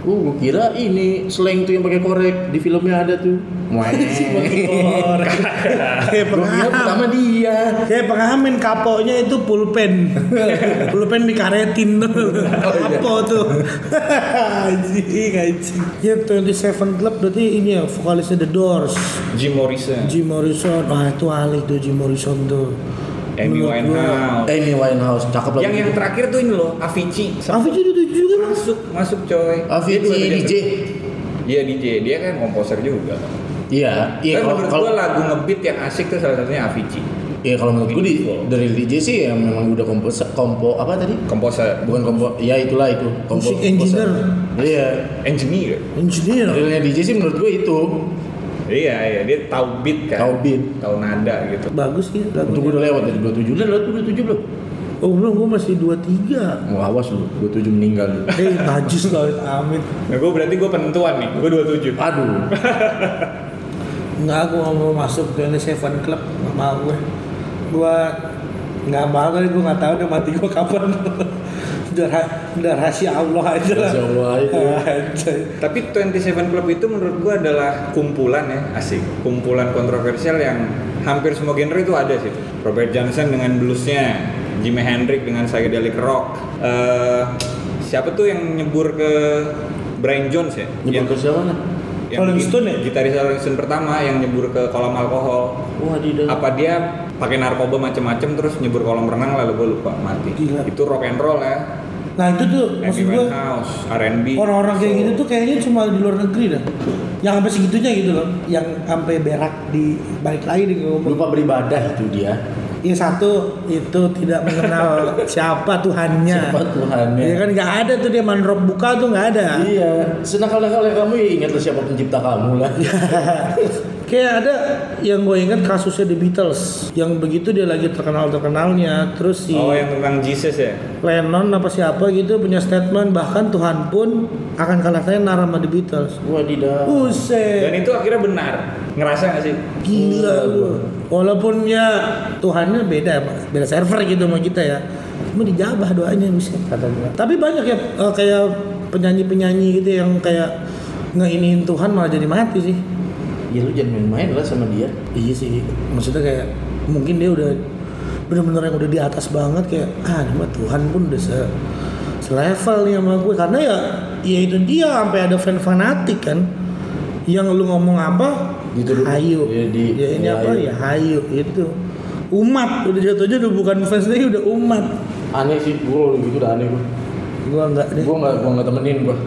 C: Uh, gua kira ini slang tuh yang pakai korek di filmnya ada tuh. Wah.
B: Kayak
C: Gua kira pertama
B: pengamen.
C: dia.
B: Kayak pengamen kaponya itu pulpen. pulpen dikaretin tuh. Kapo tuh. anjing anjing. Ya 27 Club berarti ini ya vokalisnya The Doors.
A: Jim Morrison,
B: Jim Morrison. Wah itu alik tuh Jim Morrison tuh.
A: Amy Winehouse.
C: Amy Winehouse, cakep
A: Yang yang terakhir tuh ini loh, Avicii.
B: Avicii itu juga mas.
A: masuk masuk coy.
C: Avicii DJ.
A: Iya DJ, dia kan komposer juga.
C: Iya, iya
A: Tapi
C: kalau
A: menurut
C: kalau
A: gua lagu ngebeat yang asik tuh salah satunya Avicii.
C: Iya kalau menurut gue di, dari DJ sih ya memang udah kompos kompo apa tadi?
A: Komposer,
C: Bukan kompo, ya itulah itu. Kompo,
B: Musik engineer.
C: komposer. Iya.
A: engineer.
B: Engineer.
C: Realnya DJ sih menurut gue itu.
A: Iya, iya, dia tahu beat kan.
C: Tahu beat.
A: Tahu nada gitu.
B: Bagus sih
C: Untuk gue udah lewat dari 27 udah lewat 27 belum?
B: Oh belum, gue masih 23
C: Mau awas lu, 27 meninggal lu.
B: Eh, najis kau amit
A: Nah, gue berarti gue penentuan nih. Gue 27.
C: Aduh.
B: Enggak, gue gak mau masuk ke Seven Club Gak mau gue Gue Gak mau kali, gue gak tahu udah mati gue kapan udah, ra- udah rahasia Allah aja lah
C: Rahasia Allah itu.
B: Anjay.
A: Tapi 27 Club itu menurut gue adalah kumpulan ya, asik. Kumpulan kontroversial yang hampir semua genre itu ada sih. Robert Johnson dengan bluesnya, Jimi Hendrix dengan psychedelic rock. Eh, siapa tuh yang nyebur ke Brian Jones ya?
C: Nyebut ke siapa?
A: Yang
B: Rolling Stone ya?
A: Gitaris Rolling Stone pertama yang nyebur ke kolam alkohol.
C: Wah, di dalam.
A: Apa dia pakai narkoba macem-macem terus nyebur kolam renang lalu gue lupa mati.
B: Gila.
A: Itu rock and roll ya.
B: Nah itu tuh
A: Amy
B: maksud gue
A: Winehouse, R&B.
B: Orang-orang kayak
A: soul.
B: gitu tuh kayaknya cuma di luar negeri dah Yang sampai segitunya gitu loh Yang sampai berak di balik lagi di ngomong
C: Lupa beribadah itu dia.
B: Yang satu itu tidak mengenal siapa Tuhannya
C: Siapa Tuhannya.
B: Iya kan nggak ada tuh dia manrop buka tuh nggak ada
C: Iya, senakal-nakalnya kamu ya ingatlah siapa pencipta kamu lah.
B: Kayak ada yang gue ingat kasusnya The Beatles yang begitu dia lagi terkenal terkenalnya terus si
A: Oh yang tentang Jesus ya?
B: Lennon apa siapa gitu punya statement bahkan Tuhan pun akan kalah tenar sama The Beatles.
C: Wadidaw.
A: Dan
B: Buset,
A: itu akhirnya benar. Ngerasa gak sih?
B: gila lu. Walaupun ya Tuhannya beda, beda server gitu sama kita ya. Cuma dijabah doanya bisa. Tapi banyak ya eh, kayak penyanyi-penyanyi gitu yang kayak ngeiniin Tuhan malah jadi mati sih.
C: Ya lu jangan main-main lah sama dia.
B: Iya sih, maksudnya kayak mungkin dia udah bener-bener yang udah di atas banget kayak ah ini mah Tuhan pun udah se selevel nih sama gue karena ya ya itu dia sampai ada fan fanatik kan yang lu ngomong apa
C: Dituduh.
B: hayu
C: Ya, di-
B: ya ini
C: ya,
B: apa
C: hayu.
B: ya hayu itu umat udah jatuhnya udah bukan fans lagi udah umat
C: Aneh sih, gua gitu udah aneh gua.
B: gua enggak deh
C: Gua nggak gua nggak temenin gua.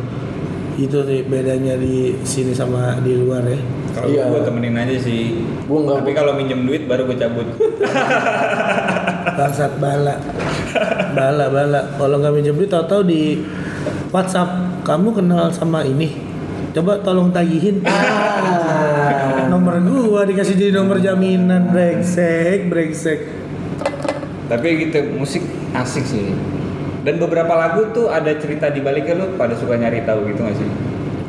B: itu sih bedanya di sini sama di luar ya
A: Kalau
C: Iya.
A: gue temenin aja sih.
C: Gua nggak-
A: Tapi kalau minjem duit baru gue cabut.
B: bangsat bala bala bala kalau nggak minjem duit tahu-tahu di WhatsApp kamu kenal sama ini coba tolong tagihin nomor gua dikasih jadi nomor jaminan brengsek brengsek
A: Tapi gitu musik asik sih. Dan beberapa lagu tuh ada cerita di baliknya lu pada suka nyari tahu gitu gak sih?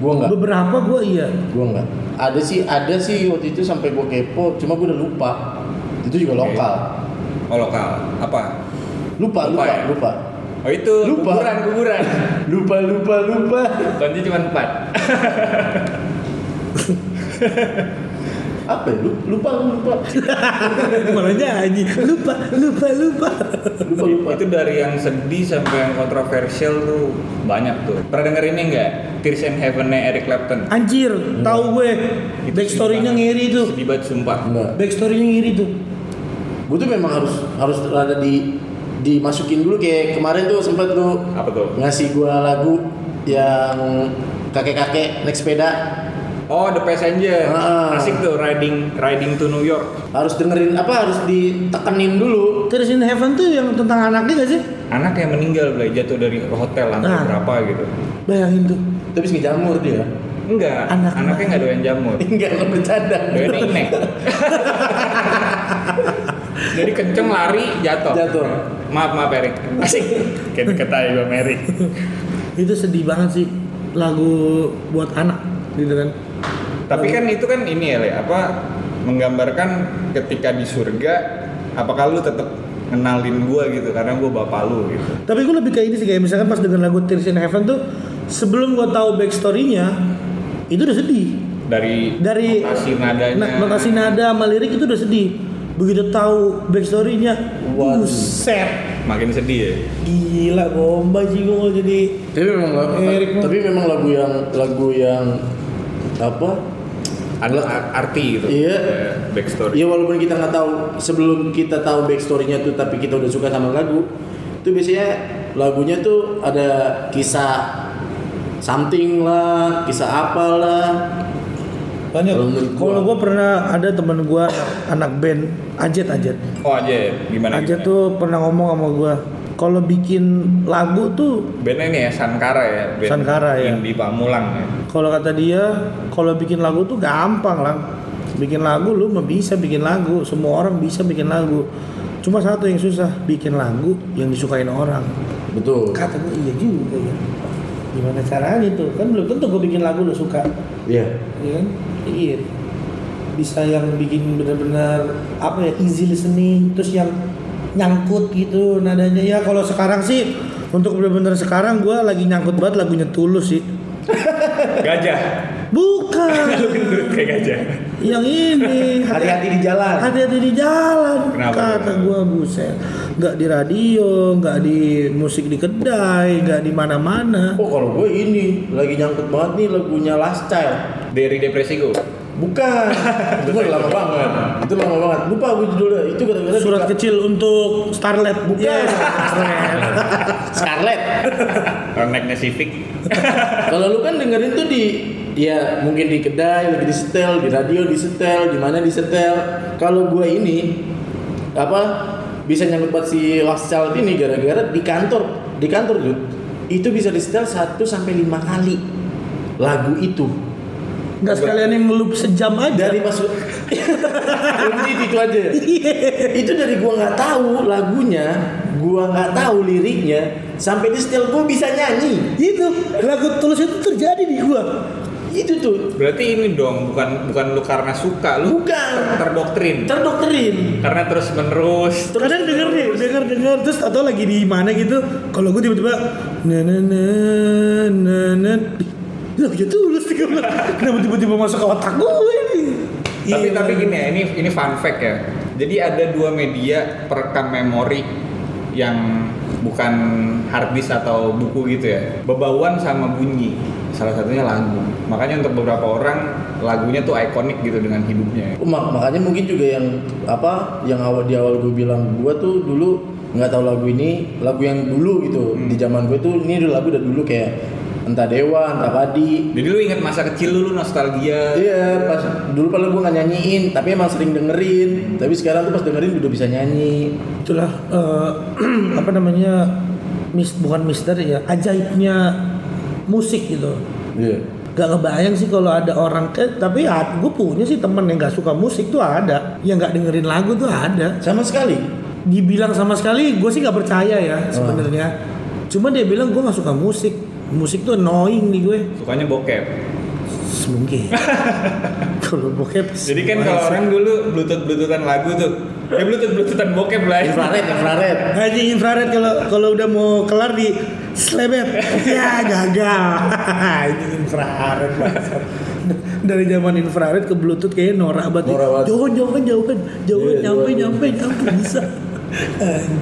C: Gua nggak.
B: beberapa gua iya
C: Gua nggak. Ada sih, ada sih waktu itu sampai gua kepo, cuma gua udah lupa. Itu juga
A: Oke.
C: lokal.
A: Oh lokal. Apa?
C: Lupa,
A: Lupa
C: lupa,
A: ya?
C: lupa.
A: Oh itu
C: Lupa.
A: kuburan kuburan.
C: Lupa, lupa, lupa.
A: Kunci cuma empat.
C: Apa ya? Lu- Lupa, lupa.
B: Malah nyanyi. Lupa, lupa, lupa.
C: Lupa, lupa.
A: Itu dari yang sedih sampai yang kontroversial tuh banyak tuh. Pernah denger ini enggak? Tears in Heaven-nya Eric Clapton.
B: Anjir, tahu gue. Backstory-nya ngiri tuh.
A: Sedih banget sumpah.
C: Enggak.
B: Backstory-nya ngiri tuh.
C: Gue tuh memang harus harus ada di dimasukin dulu kayak kemarin tuh sempat lu
A: Apa tuh?
C: ngasih gua lagu yang kakek-kakek naik sepeda
A: Oh, The Passenger.
C: Ah.
A: Asik tuh riding riding to New York.
C: harus dengerin apa harus ditekenin dulu
B: Tears in Heaven tuh yang tentang anaknya gak sih?
A: Anak yang meninggal Blay, jatuh dari hotel lantai
B: Ah.
A: berapa gitu.
B: Bayangin tuh.
C: tapi ngejamur dia
A: Enggak,
B: Anak
A: anaknya nggak doyan jamur.
C: enggak enggak bercanda
A: Doyan inek. Jadi kenceng lari jatuh.
C: Jatuh.
A: Maaf maaf Erik. Asik. Kayak deket aja gue Erik.
B: Itu sedih banget sih lagu buat anak gitu kan.
A: Tapi kan itu kan ini ya Le, apa menggambarkan ketika di surga apakah lu tetap kenalin gua gitu karena gua bapak lu gitu.
B: Tapi gue lebih kayak ini sih kayak misalkan pas denger lagu Tears in Heaven tuh sebelum gue tahu backstory-nya itu udah sedih.
A: Dari
B: Dari
A: notasi nadanya.
B: na- notasi nada sama lirik itu udah sedih. Begitu tahu backstory-nya, buset.
A: makin sedih ya.
B: Gila bomba sih gue mau jadi
C: tapi memang lagu tapi memang lagu yang lagu yang apa
A: Ada ar- arti gitu.
C: Iya.
A: eh, Backstory.
C: ya walaupun kita nggak tahu sebelum kita tahu backstorynya tuh tapi kita udah suka sama lagu itu biasanya lagunya tuh ada kisah something lah kisah apalah
B: banyak.
C: Kalau
B: gue pernah ada temen gue anak band Ajet Ajet.
A: Oh aja gimana?
B: Ajet
A: gimana?
B: tuh pernah ngomong sama gue kalau bikin lagu tuh
A: Bandnya ini ya Sankara ya. Band
B: Sankara, ya.
A: Indi Pamulang ya.
B: Kalau kata dia, kalau bikin lagu tuh gampang lah. Bikin lagu lu mah bisa bikin lagu, semua orang bisa bikin lagu. Cuma satu yang susah, bikin lagu yang disukain orang.
C: betul
B: Kata gue iya juga ya. Gimana caranya tuh? Kan belum tentu gue bikin lagu lu suka,
C: iya
B: iya kan? Iya. Bisa yang bikin benar-benar apa ya easy listening, terus yang nyangkut gitu nadanya. Ya kalau sekarang sih untuk benar-benar sekarang gue lagi nyangkut banget lagunya tulus sih.
A: Gajah.
B: Bukan.
A: Lu gendut kayak gajah.
B: yang ini
C: hati-hati di jalan
B: hati-hati di jalan
A: Kenapa?
B: kata gua buset nggak di radio nggak di musik di kedai nggak di mana-mana
C: oh kalau gue ini lagi nyangkut banget nih lagunya Last Child
A: Dari depresiku.
C: Bukan. Itu lama banget. Itu lama banget. Lupa gue judulnya. Itu gara-gara
B: surat kecil untuk Starlet.
C: Bukan.
B: Yes, Starlet.
A: Naiknya Civic.
C: Kalau lu kan dengerin tuh di ya mungkin di kedai lagi di setel, di radio di setel, di mana di setel. Kalau gua ini apa bisa nyangkut buat si Last Child ini gara-gara di kantor, di kantor tuh itu bisa di setel 1 sampai 5 kali lagu itu
B: nggak sekalian yang ngelup sejam aja.
C: Dari masuk Berhenti itu aja. Itu dari gua nggak tahu lagunya gua nggak tahu liriknya sampai di setel gua bisa nyanyi.
B: Itu lagu tulus itu terjadi di gua.
C: Itu tuh.
A: Berarti ini dong bukan bukan lu karena suka, lu
C: Bukan.
A: ter- terdoktrin.
C: terdoktrin.
A: Karena terus menerus.
B: kadang denger nih denger denger. Terus atau lagi di mana gitu kalau gue tiba-tiba na na na na na lagunya tulus nih gua. kenapa tiba-tiba masuk ke otak gue ini
A: Tapi
B: Iya.
A: tapi gini ya, ini ini fun fact ya. Jadi ada dua media perekam memori yang bukan hard disk atau buku gitu ya. Bebauan sama bunyi. Salah satunya lagu. Makanya untuk beberapa orang lagunya tuh ikonik gitu dengan hidupnya.
C: Oh, mak- makanya mungkin juga yang apa yang awal di awal gue bilang gue tuh dulu nggak tahu lagu ini lagu yang dulu gitu di zaman gue tuh ini lagu udah dulu kayak entah dewa entah padi.
A: Jadi lu ingat masa kecil lu, lu nostalgia.
C: iya pas dulu padahal gue nggak nyanyiin tapi emang sering dengerin. Tapi sekarang tuh pas dengerin udah bisa nyanyi.
B: Itulah eh, apa namanya mis bukan misteri ya ajaibnya musik gitu.
C: Iya.
B: Gak ngebayang sih kalau ada orang ke tapi ya, gue punya sih temen yang gak suka musik tuh ada. Yang gak dengerin lagu tuh ada.
C: Sama sekali.
B: Dibilang sama sekali gue sih nggak percaya ya sebenarnya. Cuma dia bilang gue nggak suka musik musik tuh annoying nih gue
A: Sukanya bokep.
B: mungkin kalau bokep
A: Jadi kan kalau orang dulu bluetooth bluetoothan lagu tuh, eh bluetooth bluetoothan bokep lah. ya.
C: infrared infrared
B: Haji infrared kalau kalau udah mau kelar di Slebet. Ya gagal. Ini infrared. Dari zaman infrared ke bluetooth kayaknya norak banget.
C: Norak banget.
B: Jauhan, jauhan, jauhan. Jauhan,
C: Iya,
B: nyampe, nyampe, nyampe. Bisa.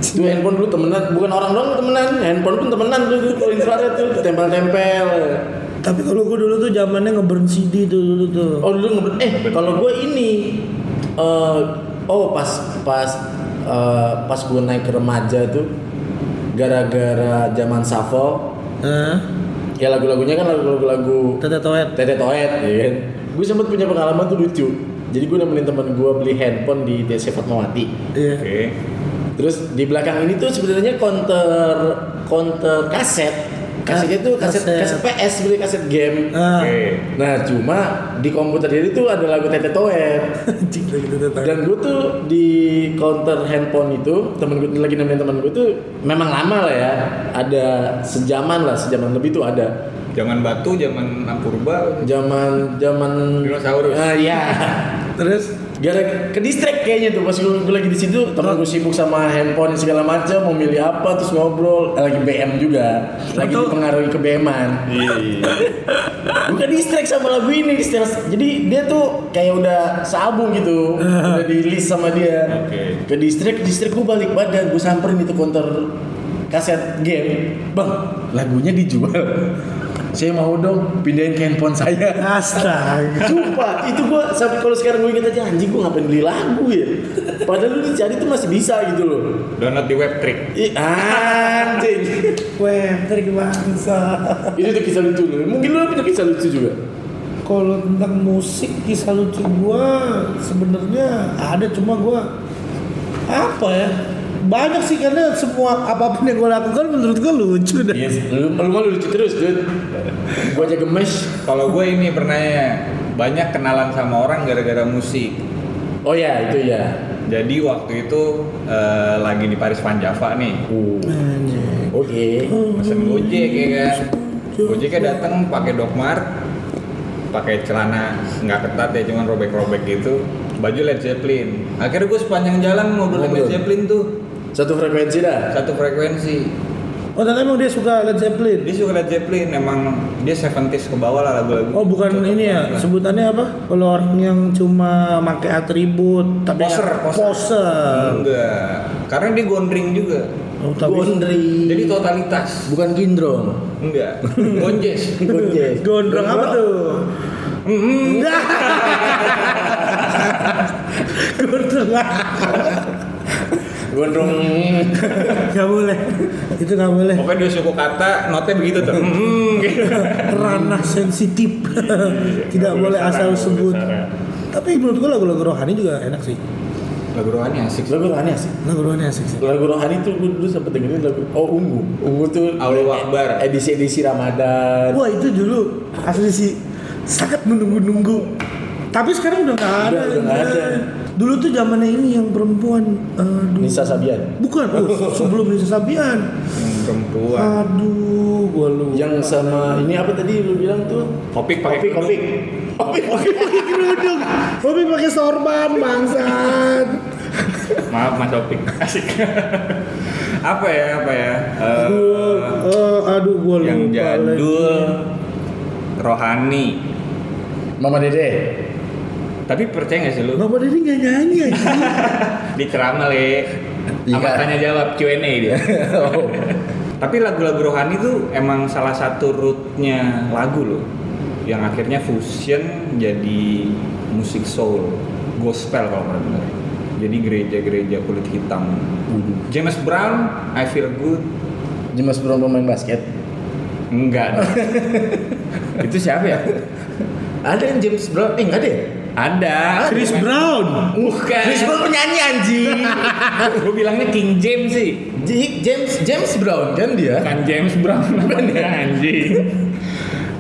C: Itu handphone dulu temenan, bukan orang doang temenan, handphone pun temenan dulu tuh kalau infrared tuh tempel-tempel.
B: Tapi kalau gue dulu tuh zamannya ngeburn CD tuh dulu tuh.
C: Oh dulu nge eh kalau gue ini eh oh pas pas eh, pas gue naik ke remaja tuh gara-gara zaman shuffle
B: Hah?
C: ya lagu-lagunya kan lagu-lagu
B: Tete toet.
C: tete toet ya kan gue sempet punya pengalaman tuh lucu jadi gue nemenin teman gue beli handphone di DC Fatmawati
B: Iya.
A: Oke.
C: Terus di belakang ini tuh sebenarnya counter counter kaset kasetnya tuh kaset
B: Kaset.
C: kaset PS beli kaset game
B: Ah.
A: Oke.
C: nah cuma di komputer ini tuh ada lagu tete toet
B: toet.
C: dan gue tuh di counter handphone itu temen gue lagi nemenin temen gue tuh memang lama lah ya ada sejaman lah sejaman lebih tuh ada
A: Zaman batu, zaman purba.
C: zaman zaman
A: Dinosaurus.
C: ah iya
B: Terus
C: gara ke kayaknya tuh pas gue, gue lagi di situ temen gue sibuk sama handphone segala macam mau milih apa terus ngobrol Eh, lagi BM juga lagi
B: Atau-
C: dipengaruhi ke BM-an
A: Iya. iya.
C: Bukan distract sama lagu ini distract. Jadi dia tuh kayak udah sabung gitu Udah di list sama dia
A: Oke.
C: Ke distract, distract gue balik badan Gue samperin itu counter kaset game Bang, lagunya dijual Saya mau dong pindahin ke handphone saya
B: astaga.
C: Sumpah, itu gue sampai kalau sekarang gue inget aja anjing gue ngapain beli lagu ya Padahal lu dicari tuh masih bisa gitu loh
A: Download di web trick.
C: Ih, anjing
B: Weh, trik bangsa.
C: Itu tuh kisah lucu loh Mungkin lu punya kisah lucu juga
B: Kalau tentang musik kisah lucu gua sebenarnya ada cuma gua apa ya? Banyak sih karena semua apa pun yang gua lakukan menurut gua lucu dah.
C: Iya, lu, lu mah lucu terus, dude. Gua aja gemes.
A: Kalau gue ini pernah ya, banyak kenalan sama orang gara-gara musik.
C: Oh ya, itu ya.
A: Jadi waktu itu eh, lagi di Paris Van Java nih,
C: Uh.
B: Anjing.
C: Oke.
A: pesen Gojek ya kan. Gojeknya datang pakai Dogmart, pakai celana nggak ketat ya, cuman robek-robek gitu. Baju Led Zeppelin. Akhirnya gue sepanjang jalan ngobrol
C: Ngobrol.
A: Led Zeppelin tuh
C: Satu frekuensi dah.
A: satu frekuensi.
B: Oh, ternyata emang dia suka Led Zeppelin.
A: Dia suka Led Zeppelin, emang dia 70s ke bawah lah lagu-lagu.
B: Oh, bukan
A: Cocok
B: ini ya,
A: lah.
B: sebutannya apa? Kalau orang yang cuma pakai atribut tapi
A: Poser,
B: yang-
A: poser.
B: poser.
A: Enggak, karena dia gondring juga.
B: Oh, tapi
C: Gondri.
A: Jadi totalitas.
C: bukan gindrong.
A: Enggak, gonjes.
C: Gonjes.
B: gondrong apa tuh? Gondrong
C: Gondrong.
B: Gak boleh. Itu gak boleh.
A: Pokoknya dia suku kata, notnya begitu tuh. Hmm, gitu.
B: ranah sensitif tidak boleh asal sebut tapi menurut gua lagu-lagu rohani juga enak sih
A: Lagu rohani asik. sih.
C: Lagu rohani asik.
B: lagu rohani asik sih
C: Lagu rohani tuh gue dulu sempet dengerin lagu Oh Ungu Ungu tuh
A: Allahu Akbar.
C: Edisi-edisi Ramadan
B: wah itu dulu asli sih sangat menunggu-nunggu tapi sekarang udah nggak ada,
C: Udah- udah nggak ada.
B: Dulu tuh zamannya ini yang perempuan aduh.
C: Nisa Sabian
B: bukan oh, sebelum Nisa Sabian
A: Yang perempuan.
B: aduh gua lupa
C: Yang sama ini apa tadi lu bilang tuh
A: Opik pakai
C: Kopik Kopik Kopik Kopik
B: pakai kerudung Hobi pakai sorban bangsat
A: Maaf Mas Opik. Asik. apa ya, apa ya? Eh,
B: oh, aduh gua lupa
A: yang jadul
B: lagi.
A: rohani.
C: Mama Dede
A: Tapi percaya gak sih lu?
B: Bapak Dedi nggak nyanyi aja.
A: Di ceramah le. Apa tanya jawab Q&A dia.
C: Oh.
A: Tapi lagu-lagu rohani tuh emang salah satu rootnya lagu loh yang akhirnya fusion jadi musik soul, gospel kalau dengar. Jadi gereja-gereja kulit hitam. James Brown, I Feel Good,
C: James Brown pemain basket
A: enggak. Itu siapa ya?
C: Ada yang James Brown Eh enggak deh
A: Ada.
B: Chris Brown.
A: Bukan.
C: Chris Brown penyanyi anjing
A: Gue bilangnya King James sih.
C: J- James James Brown kan dia
A: Bukan James Brown namanya anjing.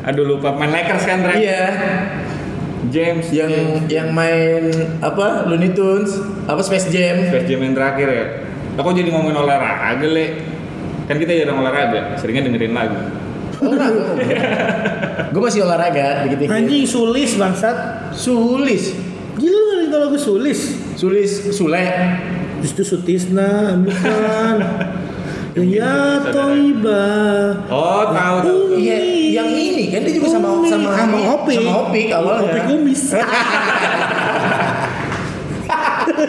A: Aduh lupa main Lakers kan Ray?
C: Iya
A: James
C: yang yang main apa Looney Tunes apa Space Jam
A: Space Jam yang terakhir ya. Aku jadi ngomongin olahraga le. Kan kita jarang olahraga, seringnya dengerin lagu.
C: Gue masih olahraga dikit dikit
B: Anjing sulis bangsat.
C: sulis
B: Gila lu tahu lagu sulis.
C: sulis Sule
B: itu Sutisna, bukan. Ya Toiba.
A: Oh, tahu tahu.
C: Iya, yang ini kan dia juga sama sama
B: sama Opik.
C: Sama Opik awalnya.
B: Opik kumis.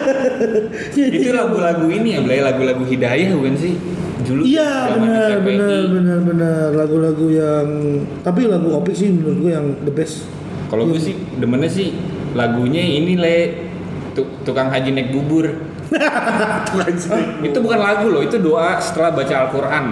A: Itu lagu-lagu ini ya, Blay, lagu-lagu hidayah bukan sih? Dulu
B: Iya benar benar benar benar lagu-lagu yang tapi lagu Opik sih menurut gue yang the best.
A: Kalau gue sih demennya sih lagunya ini le tu- tukang haji naik bubur. itu bukan lagu loh, itu doa setelah baca Al-Quran.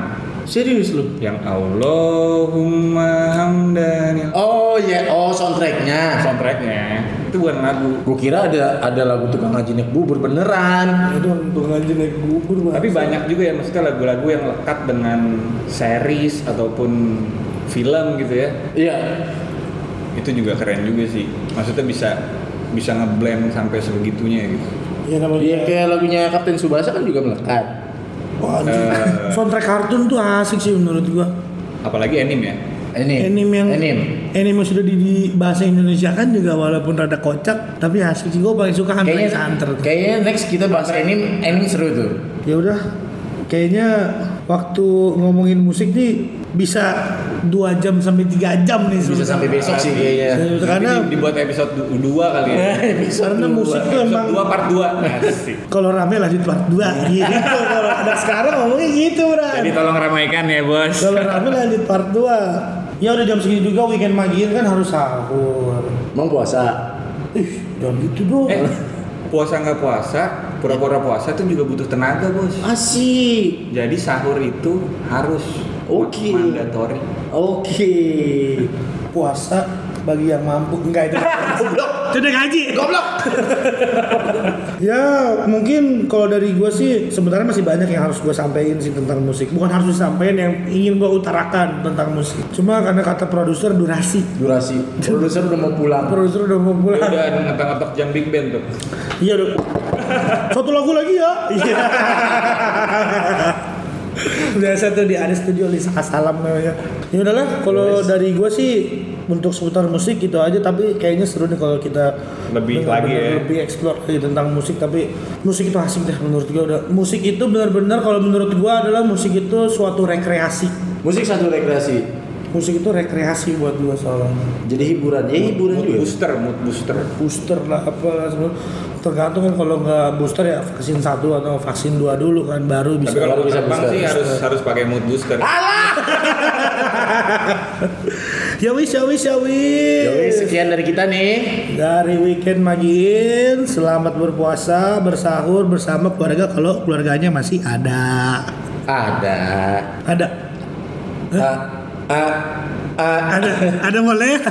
C: Serius lu?
A: Yang Allahumma hamdan
C: Oh iya, oh soundtracknya.
A: soundtracknya itu bukan lagu.
C: Gue kira ada ada lagu tukang haji naik bubur beneran.
B: Itu untuk ngaji naik bubur
A: Tapi banyak juga ya maksudnya lagu-lagu yang lekat dengan series ataupun film gitu ya.
C: Iya.
A: Itu juga keren juga sih. Maksudnya bisa bisa ngeblend sampai sebegitunya gitu.
B: Ya namanya.
C: Iya kayak lagunya Kapten Subasa kan juga melekat.
B: Wah.
A: Eh.
B: soundtrack kartun tuh asik sih menurut gua.
A: Apalagi anime ya.
C: Ini.
B: Anime yang
C: Anime.
B: anime yang sudah di, di bahasa Indonesia kan juga walaupun rada kocak tapi asik sih gua paling suka Hunter
C: Kayaknya
B: x Hunter.
C: kayaknya next kita bahas anime, anime seru tuh.
B: Ya udah kayaknya waktu ngomongin musik nih bisa dua jam sampai tiga jam nih
C: Bisa sampai besok sih kayaknya.
B: Karena
A: dibuat episode 2 kali ya.
B: karena musik tuh
A: episode
B: emang
A: 2 part 2. Asik.
B: kalau rame lanjut part 2 gitu kalau anak sekarang ngomongnya gitu bro
A: Jadi tolong ramaikan ya, Bos.
B: kalau rame lanjut part 2 ya udah jam segini juga weekend magin kan harus sahur
C: Emang puasa.
B: ih jangan gitu dong
A: Eh, puasa nggak puasa, pura-pura puasa itu juga butuh tenaga, Bos.
C: Asik.
A: Jadi sahur itu harus
C: Oke.
A: mandatory.
C: Oke.
B: puasa bagi yang mampu. Enggak itu goblok itu udah gaji goblok. Ya mungkin kalau dari gue sih sebenarnya masih banyak yang harus gue sampaikan sih tentang musik. Bukan harus disampaikan yang ingin gue utarakan tentang musik. Cuma karena kata produser durasi.
C: Durasi. Produser udah mau pulang.
B: produser udah mau
A: Ya
B: pulang.
A: Udah ngetok-ngetok jam Big Band tuh.
B: iya udah satu lagu lagi ya? Iya. Biasa tuh di ada studio Lisa Salam namanya. Ya udahlah kalau dari gue sih untuk seputar musik gitu aja tapi kayaknya seru nih kalau kita
A: Lebih
B: benar-benar
A: lagi ya.
B: lebih explore lagi tentang musik tapi musik itu asik deh menurut gue udah musik itu benar-benar kalau menurut gue adalah musik itu suatu rekreasi
C: Musik satu rekreasi.
B: musik itu rekreasi buat gue soalnya
C: Jadi hiburan. Ya hiburan
A: Mood
C: juga.
A: booster, mood booster.
B: booster lah apa tergantung kan kalau nggak booster ya vaksin satu atau vaksin dua dulu kan baru bisa
A: Tapi kalau
C: Baru bisa booster.
A: sih harus harus pakai mood booster.
B: ya wis ya wis ya wis.
C: Sekian dari kita nih.
B: dari weekend magin selamat berpuasa bersahur bersama keluarga kalau keluarganya masih ada.
C: Ada.
B: ada.
C: Ah, ah, ah,
B: ada ada boleh